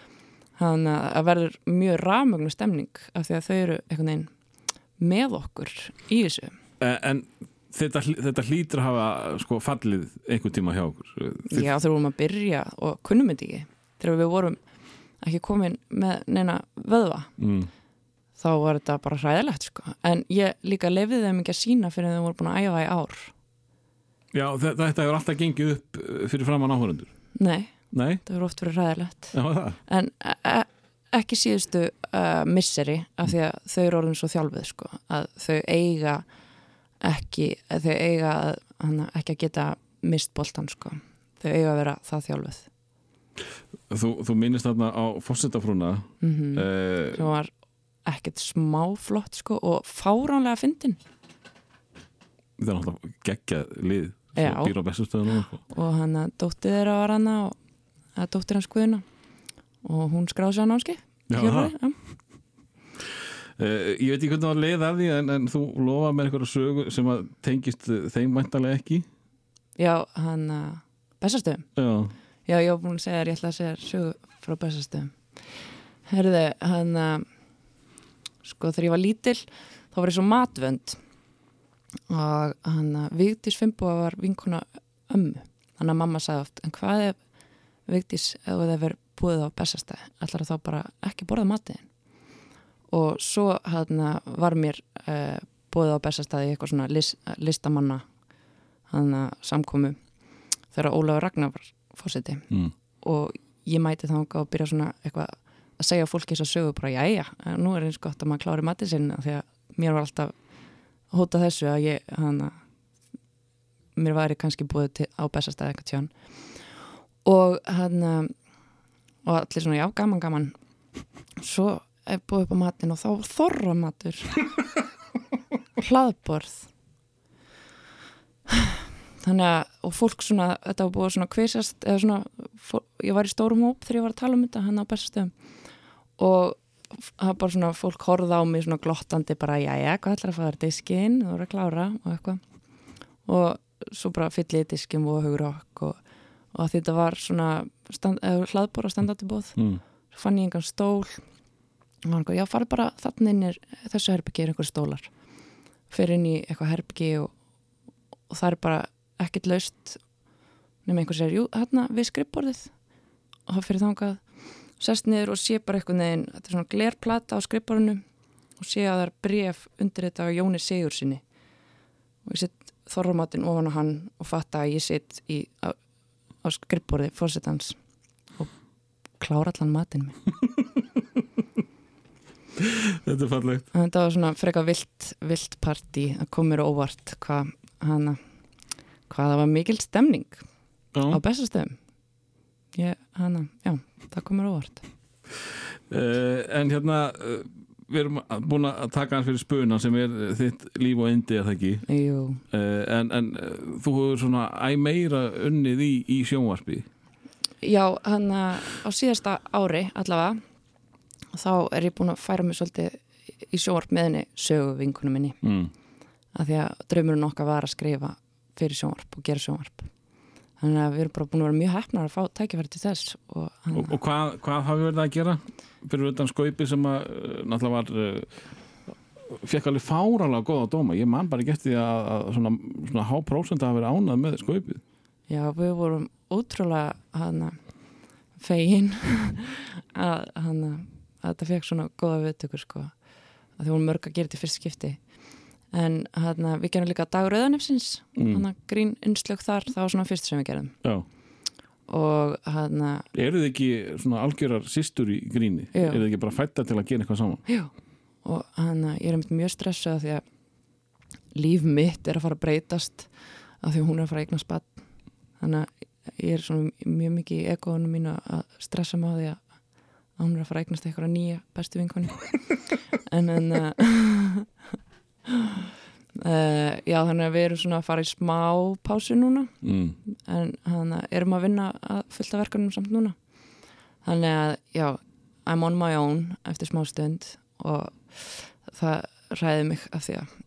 þannig að það verður mjög rafmögnu stemning af því að þau eru einhvern veginn með okkur í þessu. Eh, en þetta, þetta hlýtur að hafa sko, fallið einhvern tíma hjá okkur. Þið, Já, vorum að byrja og kunnum þetta ekki þegar við vorum ekki komin með neina vöðva. Mm, þá var þetta bara hræðilegt sko. en ég líka lefði þeim ekki að sína fyrir þeim voru búin að æfa í ár. Já, þe- þetta hefur alltaf gengið upp eh, fyrir framann áhörundur Nei, Nei, það er oft verið ræðilegt já en e e ekki síðustu uh, misseri af því að þau eru orðin svo þjálfið sko, að þau eiga ekki, að þau eiga að, hana, ekki að geta mist boltan sko, þau eiga að vera það þjálfið Þú, þú minnist þarna á fórsetafrúna mm mm. sem var ekkert smáflott sko og fáránlega fyndin það er náttúrulega geggjað lið Já. sko. og hann að dóttir þeirra var hana og að dóttir hans Guðuna og hún skráði sér námski já. uh, ég veit ekki hvernig það var leið af því en, en þú lofaði með einhverja sögu sem að tengist þeim mæntalega ekki já, hann að bestastöðum Já, Já, ég var búin að segja þér, ég ætla að segja sögu frá bestastöðum. Herðu, hann að, sko, þegar ég var lítil, þá var ég svo matvönd og hann Vigdís Fimboa var vinkona ömmu. Þannig að mamma sagði oft, en hvað ef Vigdís, ef það verið búið á bestastæði, ætlar þá bara ekki borða matiðin. Og svo hann var mér uh, búið á bestastæði eitthvað svona list, listamanna hann að samkomu þegar Ólafur Ragnar var fórseti mm. og ég mæti þangað og byrja svona eitthvað að segja fólki þess að sögu bara jæja, nú er eins gott að maður klári matið sinna því að mér var alltaf hóta þessu að ég hana, mér væri kannski búið til, á bestastæði eitthvað tján og hann og allir svona já, gaman, gaman. Svo er búið upp á matin og þá þorra matur. Hlaðborð. Þannig að, og fólk svona þetta var búið svona kvisast eða svona, ég var í stórum hóp þegar ég var að tala um þetta hann á bestastöðum og það var bara svona fólk horfða á mig svona glottandi bara, jæja, hvað ætlar að fara diskinn? Þú voru að klára og eitthvað. Og svo bara fyll ég diskinn og hugur okk og, og þetta var svona stand, eða, hlaðbor að standa til bóð Mm. svo fann ég engan stól. Og hann eitthvað, já, farið bara þannig inn er þessu herbyggi er einhver stólar. Fyrir inn í eitthvað herbyggi og, og það er bara ekkert laust nema einhver segir, jú, hérna við skrifborðið. Og það fyrir þangað sest niður og sé bara eitthvað neginn þetta er svona glerplata á skrifborðinu og sé að það er bref undir þetta á Jóni Sigur sinni og ég sett þorramatinn ofan á hann og fatta að ég sitt í, á, á skrifborði fórsetans og klára allan matinn minn. Þetta er fallegt. En Þetta var svona freka vilt, vilt partí að á óvart hvað hana hvað það var mikil stemning á Já. bestastöðum ég, hana, já, það kom mér á óvart. Uh, en hérna uh, við erum búin að taka hans fyrir spuna sem er þitt líf og endi það ekki? Uh, en, en þú hefur svona æ meira unnið í, í sjónvarpi. Já, hana á síðasta ári allavega þá er ég búin að færa mig svolítið í sjónvarp með henni sögu vinkunum minni. Mm. af því að draumurinn okkar var að skrifa fyrir sjónvarp og gera sjónvarp þannig að við erum bara búin að vera mjög hefnar að fá tækifæri til þess og, hana, og, og hvað, hvað hafi verið að gera fyrir utan skaupi sem að uh, náttúrulega var uh, fekk alveg fáralega góða dóma? Ég man bara eftir því að, að svona, svona há prósent að hafa verið ánað með skaupið. Já, við vorum ótrúlega hana, fegin að, hana, að þetta fekk svona góða viðtökur sko. að því vorum mörg að gera þetta í fyrst skipti en hana, við gerum líka dagur auðanefsins Mm. grín innslög þar, það var svona fyrst sem við gerum Já. og hana, eru þið ekki svona algjörar systur í gríni Já. eru þið ekki bara fætta til að gera eitthvað saman já, og hana, ég er einmitt mjög stressuð því að líf mitt er að fara að breytast af því að hún er að fara að eigna spatt þannig að ég er svona mjög mikið í egoðunum mínu að stressa mig á því að að hún er að fara að eignast eitthvað nýja bestu vinkoni en en uh, uh, já þannig að við erum svona að fara í smá pásu núna. Mm. en þannig að erum að vinna að fullta verkefnum samt núna. Þannig að já, I'm on my own eftir smá stund og það ræði mig af því að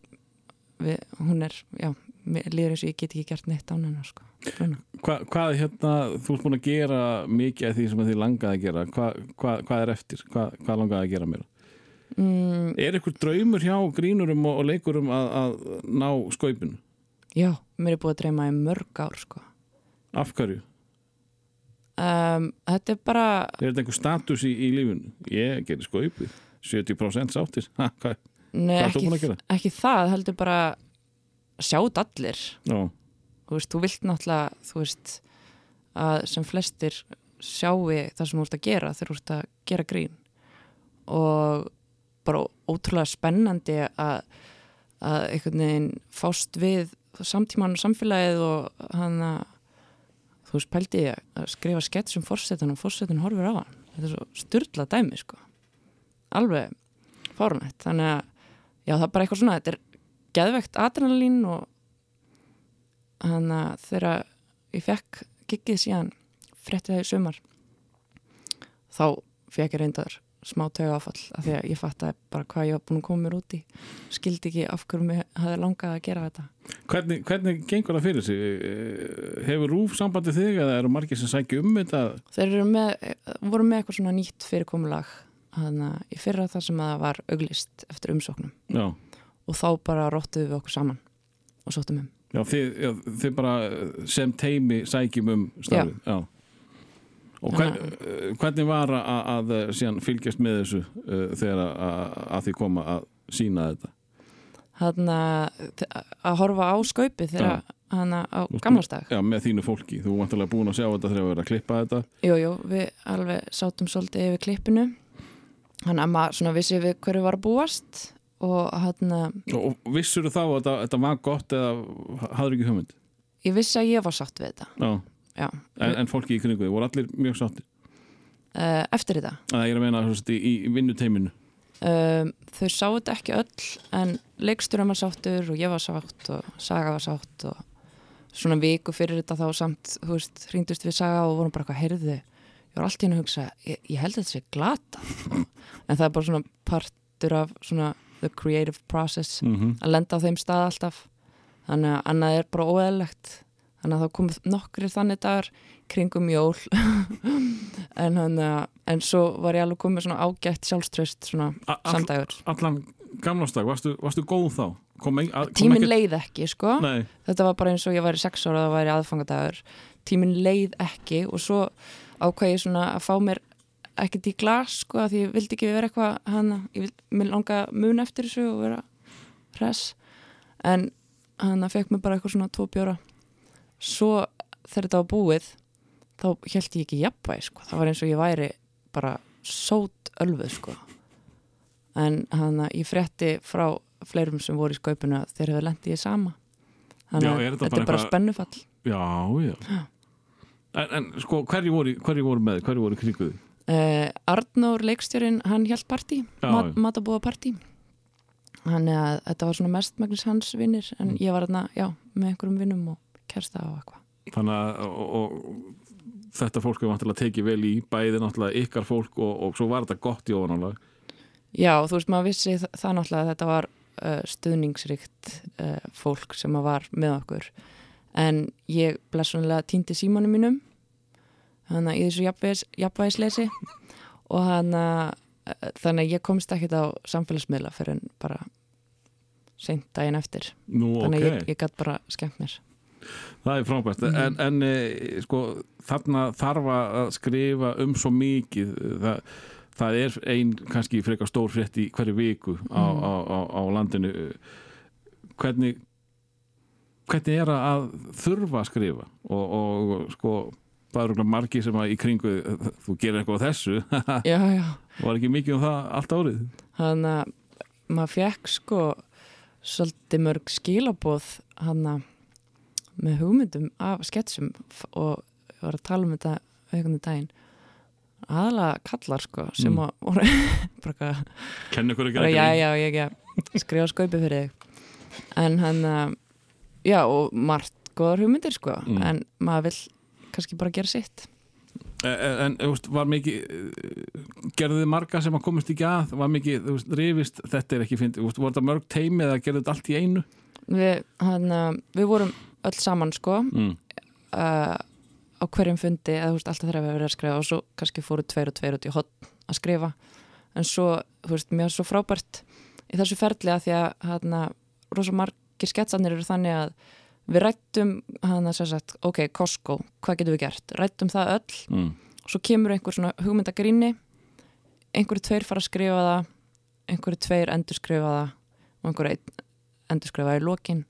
við, hún er, já, líður eins og ég get ekki gert neitt án hennar sko. Hva, hvað hérna, þú ert búin að gera mikið af því sem þið langaði að gera. Hva, hva, hvað er eftir, Hva, hvað langaði að gera mér mm, er ykkur draumur hjá grínurum og, og leikurum að, að ná skaupinu? Já, mér er búið að dreyma í mörg ár sko. Af hverju, um, þetta er bara er þetta einhver status í, í lífinu? Ég gerir skaupið 70% sáttir. Ha, hvað, nei, Hvað ekki, ekki það, heldur bara sjátt allir. Já, þú veist, þú vilt náttúrulega þú veist, að sem flestir sjái það sem þú ert að gera þegar þú ert að gera grín. Og bara ótrúlega spennandi að, að einhvern veginn fást við samtíman og samfélagið og hann að þú veist pældi ég að skrifa skets um fórsetin og fórsetin horfir á hann. Þetta er svo styrla dæmi sko. Alveg fárunætt þannig að já það er bara eitthvað svona þetta er geðvegt adrenalín og þannig að þegar ég fekk giggið síðan frétti það í sumar þá fekk ég reyndar smá tauga áfall af því að ég fatt bara hvað ég var búin að koma mér út í. Skildi ekki af hverju mig hafði langað að gera þetta. Hvernig, hvernig gengur það fyrir sig? Hefur Rúf sambandi þig eða eru margir sem sækja um þetta? þeir eru með, voru með eitthvað svona nýtt fyrirkomulag þannig að í fyrra það sem að það var auglist eftir umsóknum. Já, og þá bara róttuðum við okkur saman og sóttum um. Já, þið, já þið bara sem teimi sækjum um starfið Og hvern, eh, hvernig var að, að eh, fylgjast með þessu uh, þegar að, að, því koma að sína þetta? þannig að, horfa á skaupið þegar hann á gamlastag Já, með þínu fólki. Þú var vantilega búin að sjá þetta þegar við erum að klippa þetta. Jú, jú, við alveg sátum svolítið yfir klippinu þannig að maður svona vissi við hverju var að búast og hann Og, vissur þá að þetta, var gott eða hafður ekki hugmynd? ég vissi að ég var sátt við þetta Já, já, en, en fólki í kringu þið voru allir mjög sáttir. uh, eftir þetta? Það er að meina í, í vinnuteiminu. um, þau sáu þetta ekki öll en leikstjórum var sáttur og ég var sátt og Saga var sátt og svona viku fyrir þetta þá samt þú veist, hringdust við Saga og vorum bara eitthvað heyrðu, ég var allt í henni að hugsa ég, ég held að þetta sé glata en það er bara svona partur af svona the creative process Mm að lenda á þeim stað alltaf. Þannig að annað er bara óeðlegt þannig að það komið nokkrir þannig dagar kringum jól. En, hann, en svo var ég alveg komið svona ágætt sjálfströst svona samdægur Allan gamlastag, varstu, varstu góð þá? Kom, ein, kom tíminn ekkert- leið ekki sko. Nei, þetta var bara eins og ég væri sex ára það væri aðfangadagur. Tíminn leið ekki og svo ákvað ég svona að fá mér ekkert í glas sko að ég vildi ekki vera eitthvað hana, ég vil, mér langa mun eftir þessu og vera hress. En hann fekk mér bara eitthvað svona tvo bjóra svo þegar þetta var búið þá held ég ekki jafnvæg sko. Það var eins og ég væri bara sót ölfuð sko. En hann ég frétti frá fleirum sem voru í skaupinu að þeir hefur lendið í sama. Þannig að þetta bara er bara eitthvað- spennufall. Já, já. En, en sko, hverju voru, hverju voru með, hverju voru kringuði? uh, Arnór leikstjórin hann held partí, Já, mat, matabúa partí. Hann er að þetta var svona mestmagnis hans vinnir en Mm. ég var þarna, já, með einhverjum vinnum og kersta á eitthvað. Þannig að og, og, þetta fólk er vantilega tekið vel í bæði náttúrulega ykkar fólk og, og svo var þetta gott í ofanálag. Já, þú veist, maður vissi það, það náttúrulega að þetta var uh, stuðningsríkt uh, fólk sem var með okkur. En ég blessunlega týndi símanum mínum þannig að í þessu jafnvægis, jafnvægisleysi og hann að þannig að ég komst ekkert á samfélagsmiðla fyrir en bara seint daginn eftir. Nú, þannig að ég, ég gætt bara skemmt mér Það er frábært, Mhm. en, en e, sko, þarna þarf að skrifa um svo mikið. Það, það er ein kannski frekar stór frétt í hverju viku á, Mhm. á, á, á landinu. Hvernig hvernig er að þurfa að skrifa? Og, og sko það eru margir sem að í kringu þú gerir eitthvað á þessu. Já, já, var ekki mikið um það allt árið? Hann að maður fekk sko svolítið mörg skilaboð hann að með hugmyndum af sketsum og ég var að tala um þetta auðvitað daginn. Aðalega kallar sko sem Mm. að voru bara eitthvað skrifa skaupi fyrir þig. En hann að já og margt góðar hugmyndir sko Mm. en maður vill kannski bara gera sitt. En, en þú veist, var mikið eh, gerðu þið marga sem að komast ekki að var mikið, þú veist, rifist, þetta er ekki fyndið, þú veist, voru þetta mörg teimi eða gerðu þetta allt í einu? Við, hann, að- við vorum öll saman sko. Mm. uh, á hverjum fundi eða þú veist, alltaf þegar við verið að skrifa og svo kannski fóru tveir og tveir út í hotn að skrifa. En svo, þú veist, mér er svo frábært í þessu ferli að því að hérna, rosa margir sketsarnir eru þannig að við rættum hann að segja sagt, ok, Costco, hvað getum við gert? Rættum það öll, Mm. svo kemur einhver svona hugmyndagrínni einhverju tveir fara að skrifa það einhverju tveir endurskrifa það og einhverju einn endurskrifa í lokin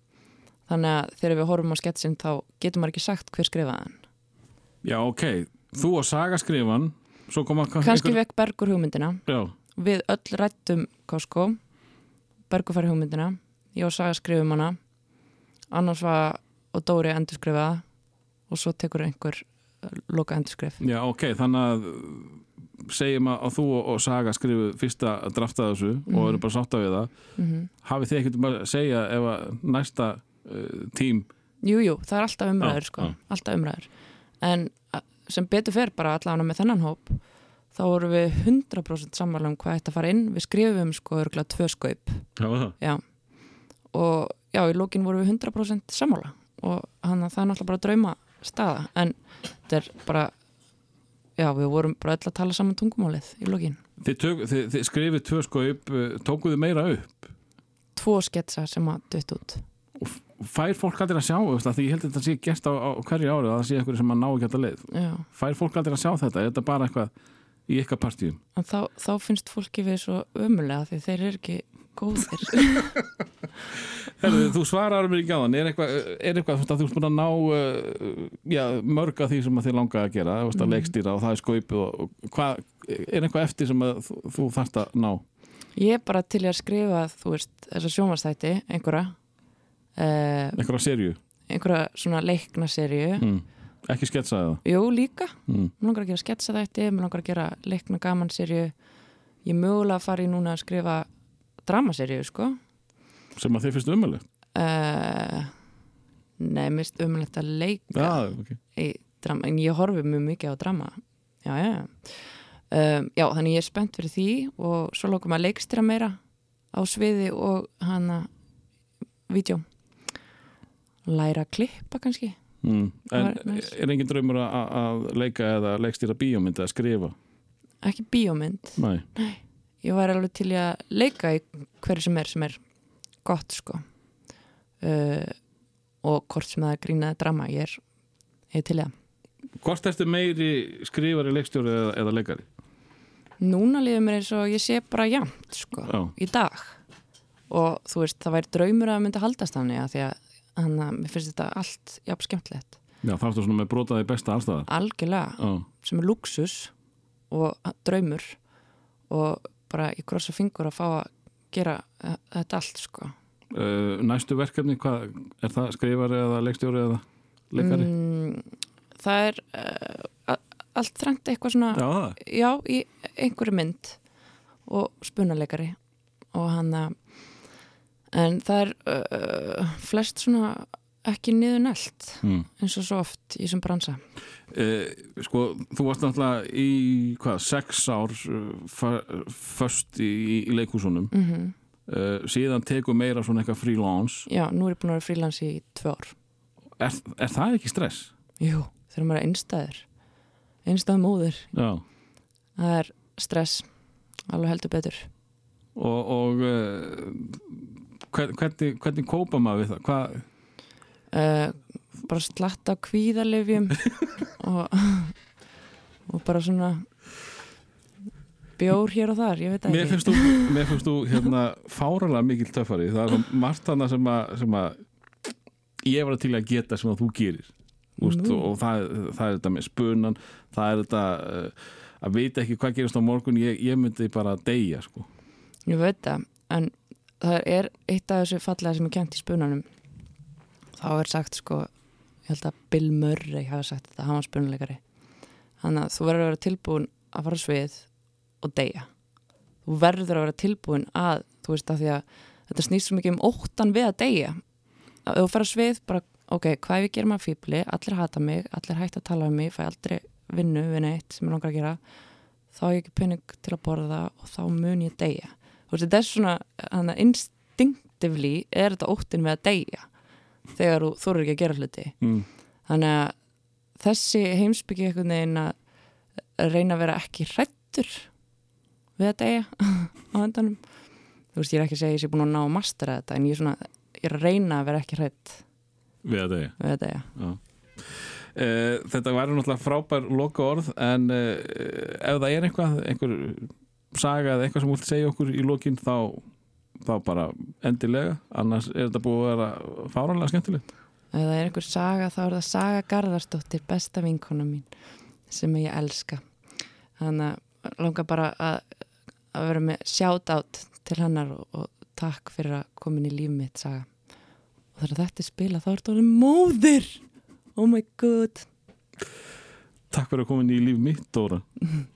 þannig að þegar við horfum á sketsin þá getur maður ekki sagt hver skrifaði hann. Já, ok, þú og Saga skrifan svo koma kannski vekk Bergur hugmyndina. Já, við öll rættum Costco Bergur færi hugmyndina ég og Saga skrifum hana. Annars var og Dóri endur skrifaða og svo tekur einhver uh, loka endurskrif já, ok, þannig að segjum að, þú og, Saga skrifu fyrsta drafta þessu og eru bara sátt af það. Mm hafið þið ekkert um að segja ef að næsta tím Jú, jú, það er alltaf umræður sko, alltaf umræður. En sem betur fer bara allavega með þennan hóp þá vorum við 100% sammála um hvað ætti að fara inn. Við skrifum sko örgulega tvö skaup. Já, já. og já, í lókin vorum við 100% sammála. Og hann það er náttúrulega bara drauma staða. En þetta er bara já, við vorum bara öll að tala saman tungumálið í lókin þið, þið, þið skrifið tvö upp uh, tókuðu meira upp? Tvo sketsa sem að dött út fær fólk aldrei að sjá því ég held að þetta sé gert á, á hverju ári að það sé eitthvað sem að ná ekki alltaf leið. Já. fær fólk aldrei að sjá þetta, er þetta bara eitthvað í ykkar partíum? En þá, þá finnst fólki við svo ömulega því þeir eru ekki góðir. Herðu, þú svarar mér ekki á þann. Er eitthvað, er eitthvað þú ert búin að ná uh, já, mörg af því sem þið langa að gera veist, að leikstýra og það er skaupið og, og hvað, er eitthvað eftir sem að þú, þú þarft að ná? Ég er bara til að skrifa, þú veist, þessa sjónvastætti, einhverja, uh, einhverja serju, einhverja svona leikna serju. mm. ekki sketsaði það Jú, líka. mm. Mér langar að gera sketsaþætti, mér langar að gera leikna gaman serju. Ég mögulega í núna að skrifa dramaserju, sko. sem að þið finnst umöðlegt Uh, nei, mér finnst umlegt að leika já, okay. í drama, en ég horfi mjög mikið á drama. Já, já, já. Um, já, þannig ég er spennt fyrir því og svo lókum að leikstýra meira á sviði og hana vídeo læra að klippa kannski? Mm. en var er engin draumur að, að leika eða leikstýra bíómynd eða skrifa? Ekki bíómynd, Nei. ég var alveg til að leika í hverju sem er sem er gott sko. Uh, og hvort sem það er grínaði drama ég er, ég er til í það. Hvort ertu meiri skrifari, leikstjóri eða, eða leikari? Núna líður mér eins og ég sé bara jæmt sko, Já. í dag. Og þú veist, það væri draumur að myndi haldast þannig að því að hann að mér finnst þetta allt jafn skemmtilegt. Já, það ertu svona með brotaði besta allstaðar algjörlega, já, sem er luxus og draumur og bara í krossa fingur að fá að gera eh, þetta allt sko. Uh, næstu verkefni, hvað er það skrifari eða leikstjóri eða leikari? mm, það er uh, allt þrengt eitthvað svona Já, já, í einhverju mynd og spunaleikari og hann að en það er uh, flest svona ekki niður nelt Mm. eins og svo oft í þessum bransa. Uh, sko, þú varst náttúrulega í hvað, sex ár först í, í leikhúsunum. Mm uh, síðan tekur meira svona eitthvað freelance. Já, nú er ég búin að vera frílans í tvö ár. Er, er það ekki stress? jú, þegar maður er einstæður. Móður Já, það er stress, alveg heldur betur. Og, og uh, hvernig, hvernig kópa maður við það? Uh, bara slatta á kvíðalifjum og, og bara svona bjór hér og þar, ég veit það mér ekki finnst þú, mér finnst þú hérna fáralega mikil töffari það er margt hana sem að, sem að ég var til að geta sem að þú gerir Úst, og það, það er þetta með spunan það er þetta uh, að vita ekki hvað gerist á morgun ég, ég myndi bara deyja sko. Ég veit það, en það er eitt af þessu fallega sem er kent í spunanum. Þá er sagt sko ég held að Bill Murray hafa sagt þetta hann var spunuleikari þannig að þú verður að vera tilbúin að fara svið og deyja. Þú verður að vera tilbúin að þú veist að því að þetta snýst svo mikið um óttan við að deyja. Að þú fer á svið bara ok, hvað ég gerum að fíbli, allir hata mig allir hægt að tala um mig, fæ aldrei vinnu við neitt sem ég langar að gera þá hef ég ekki pening til að borða og þá mun ég deyja þú veist, þetta er svona hana, instinctively er þetta óttin við að deyja þegar þú þorur ekki að gera hluti mm. þannig að þessi heimsbyggi einhvern veginn að reyna að vera ekki hrættur við að deyja á endanum þú veist, ég er ekki að segja ég sé búin að ná að mastera þetta en ég er svona, ég er að reyna að vera ekki hrætt við að deyja við að deyja Já. Uh, þetta væri náttúrulega frábær loka orð en uh, ef það er einhvað einhver saga eða eitthvað sem þú vilt segja okkur í lokin þá, þá bara endilega. Annars er þetta búið að vera fáranlega skemmtilegt. Ef það er einhver saga þá er það Saga Garðarsdóttir besta vinkona mín sem ég elska. Þannig að langar bara að, að vera með shout out til hennar og, og takk fyrir að komin í líf mitt saga. Og þegar þetta er spila þá er þetta móðir. Oh my god. Takk fyrir að koma inn í líf mitt, Dóra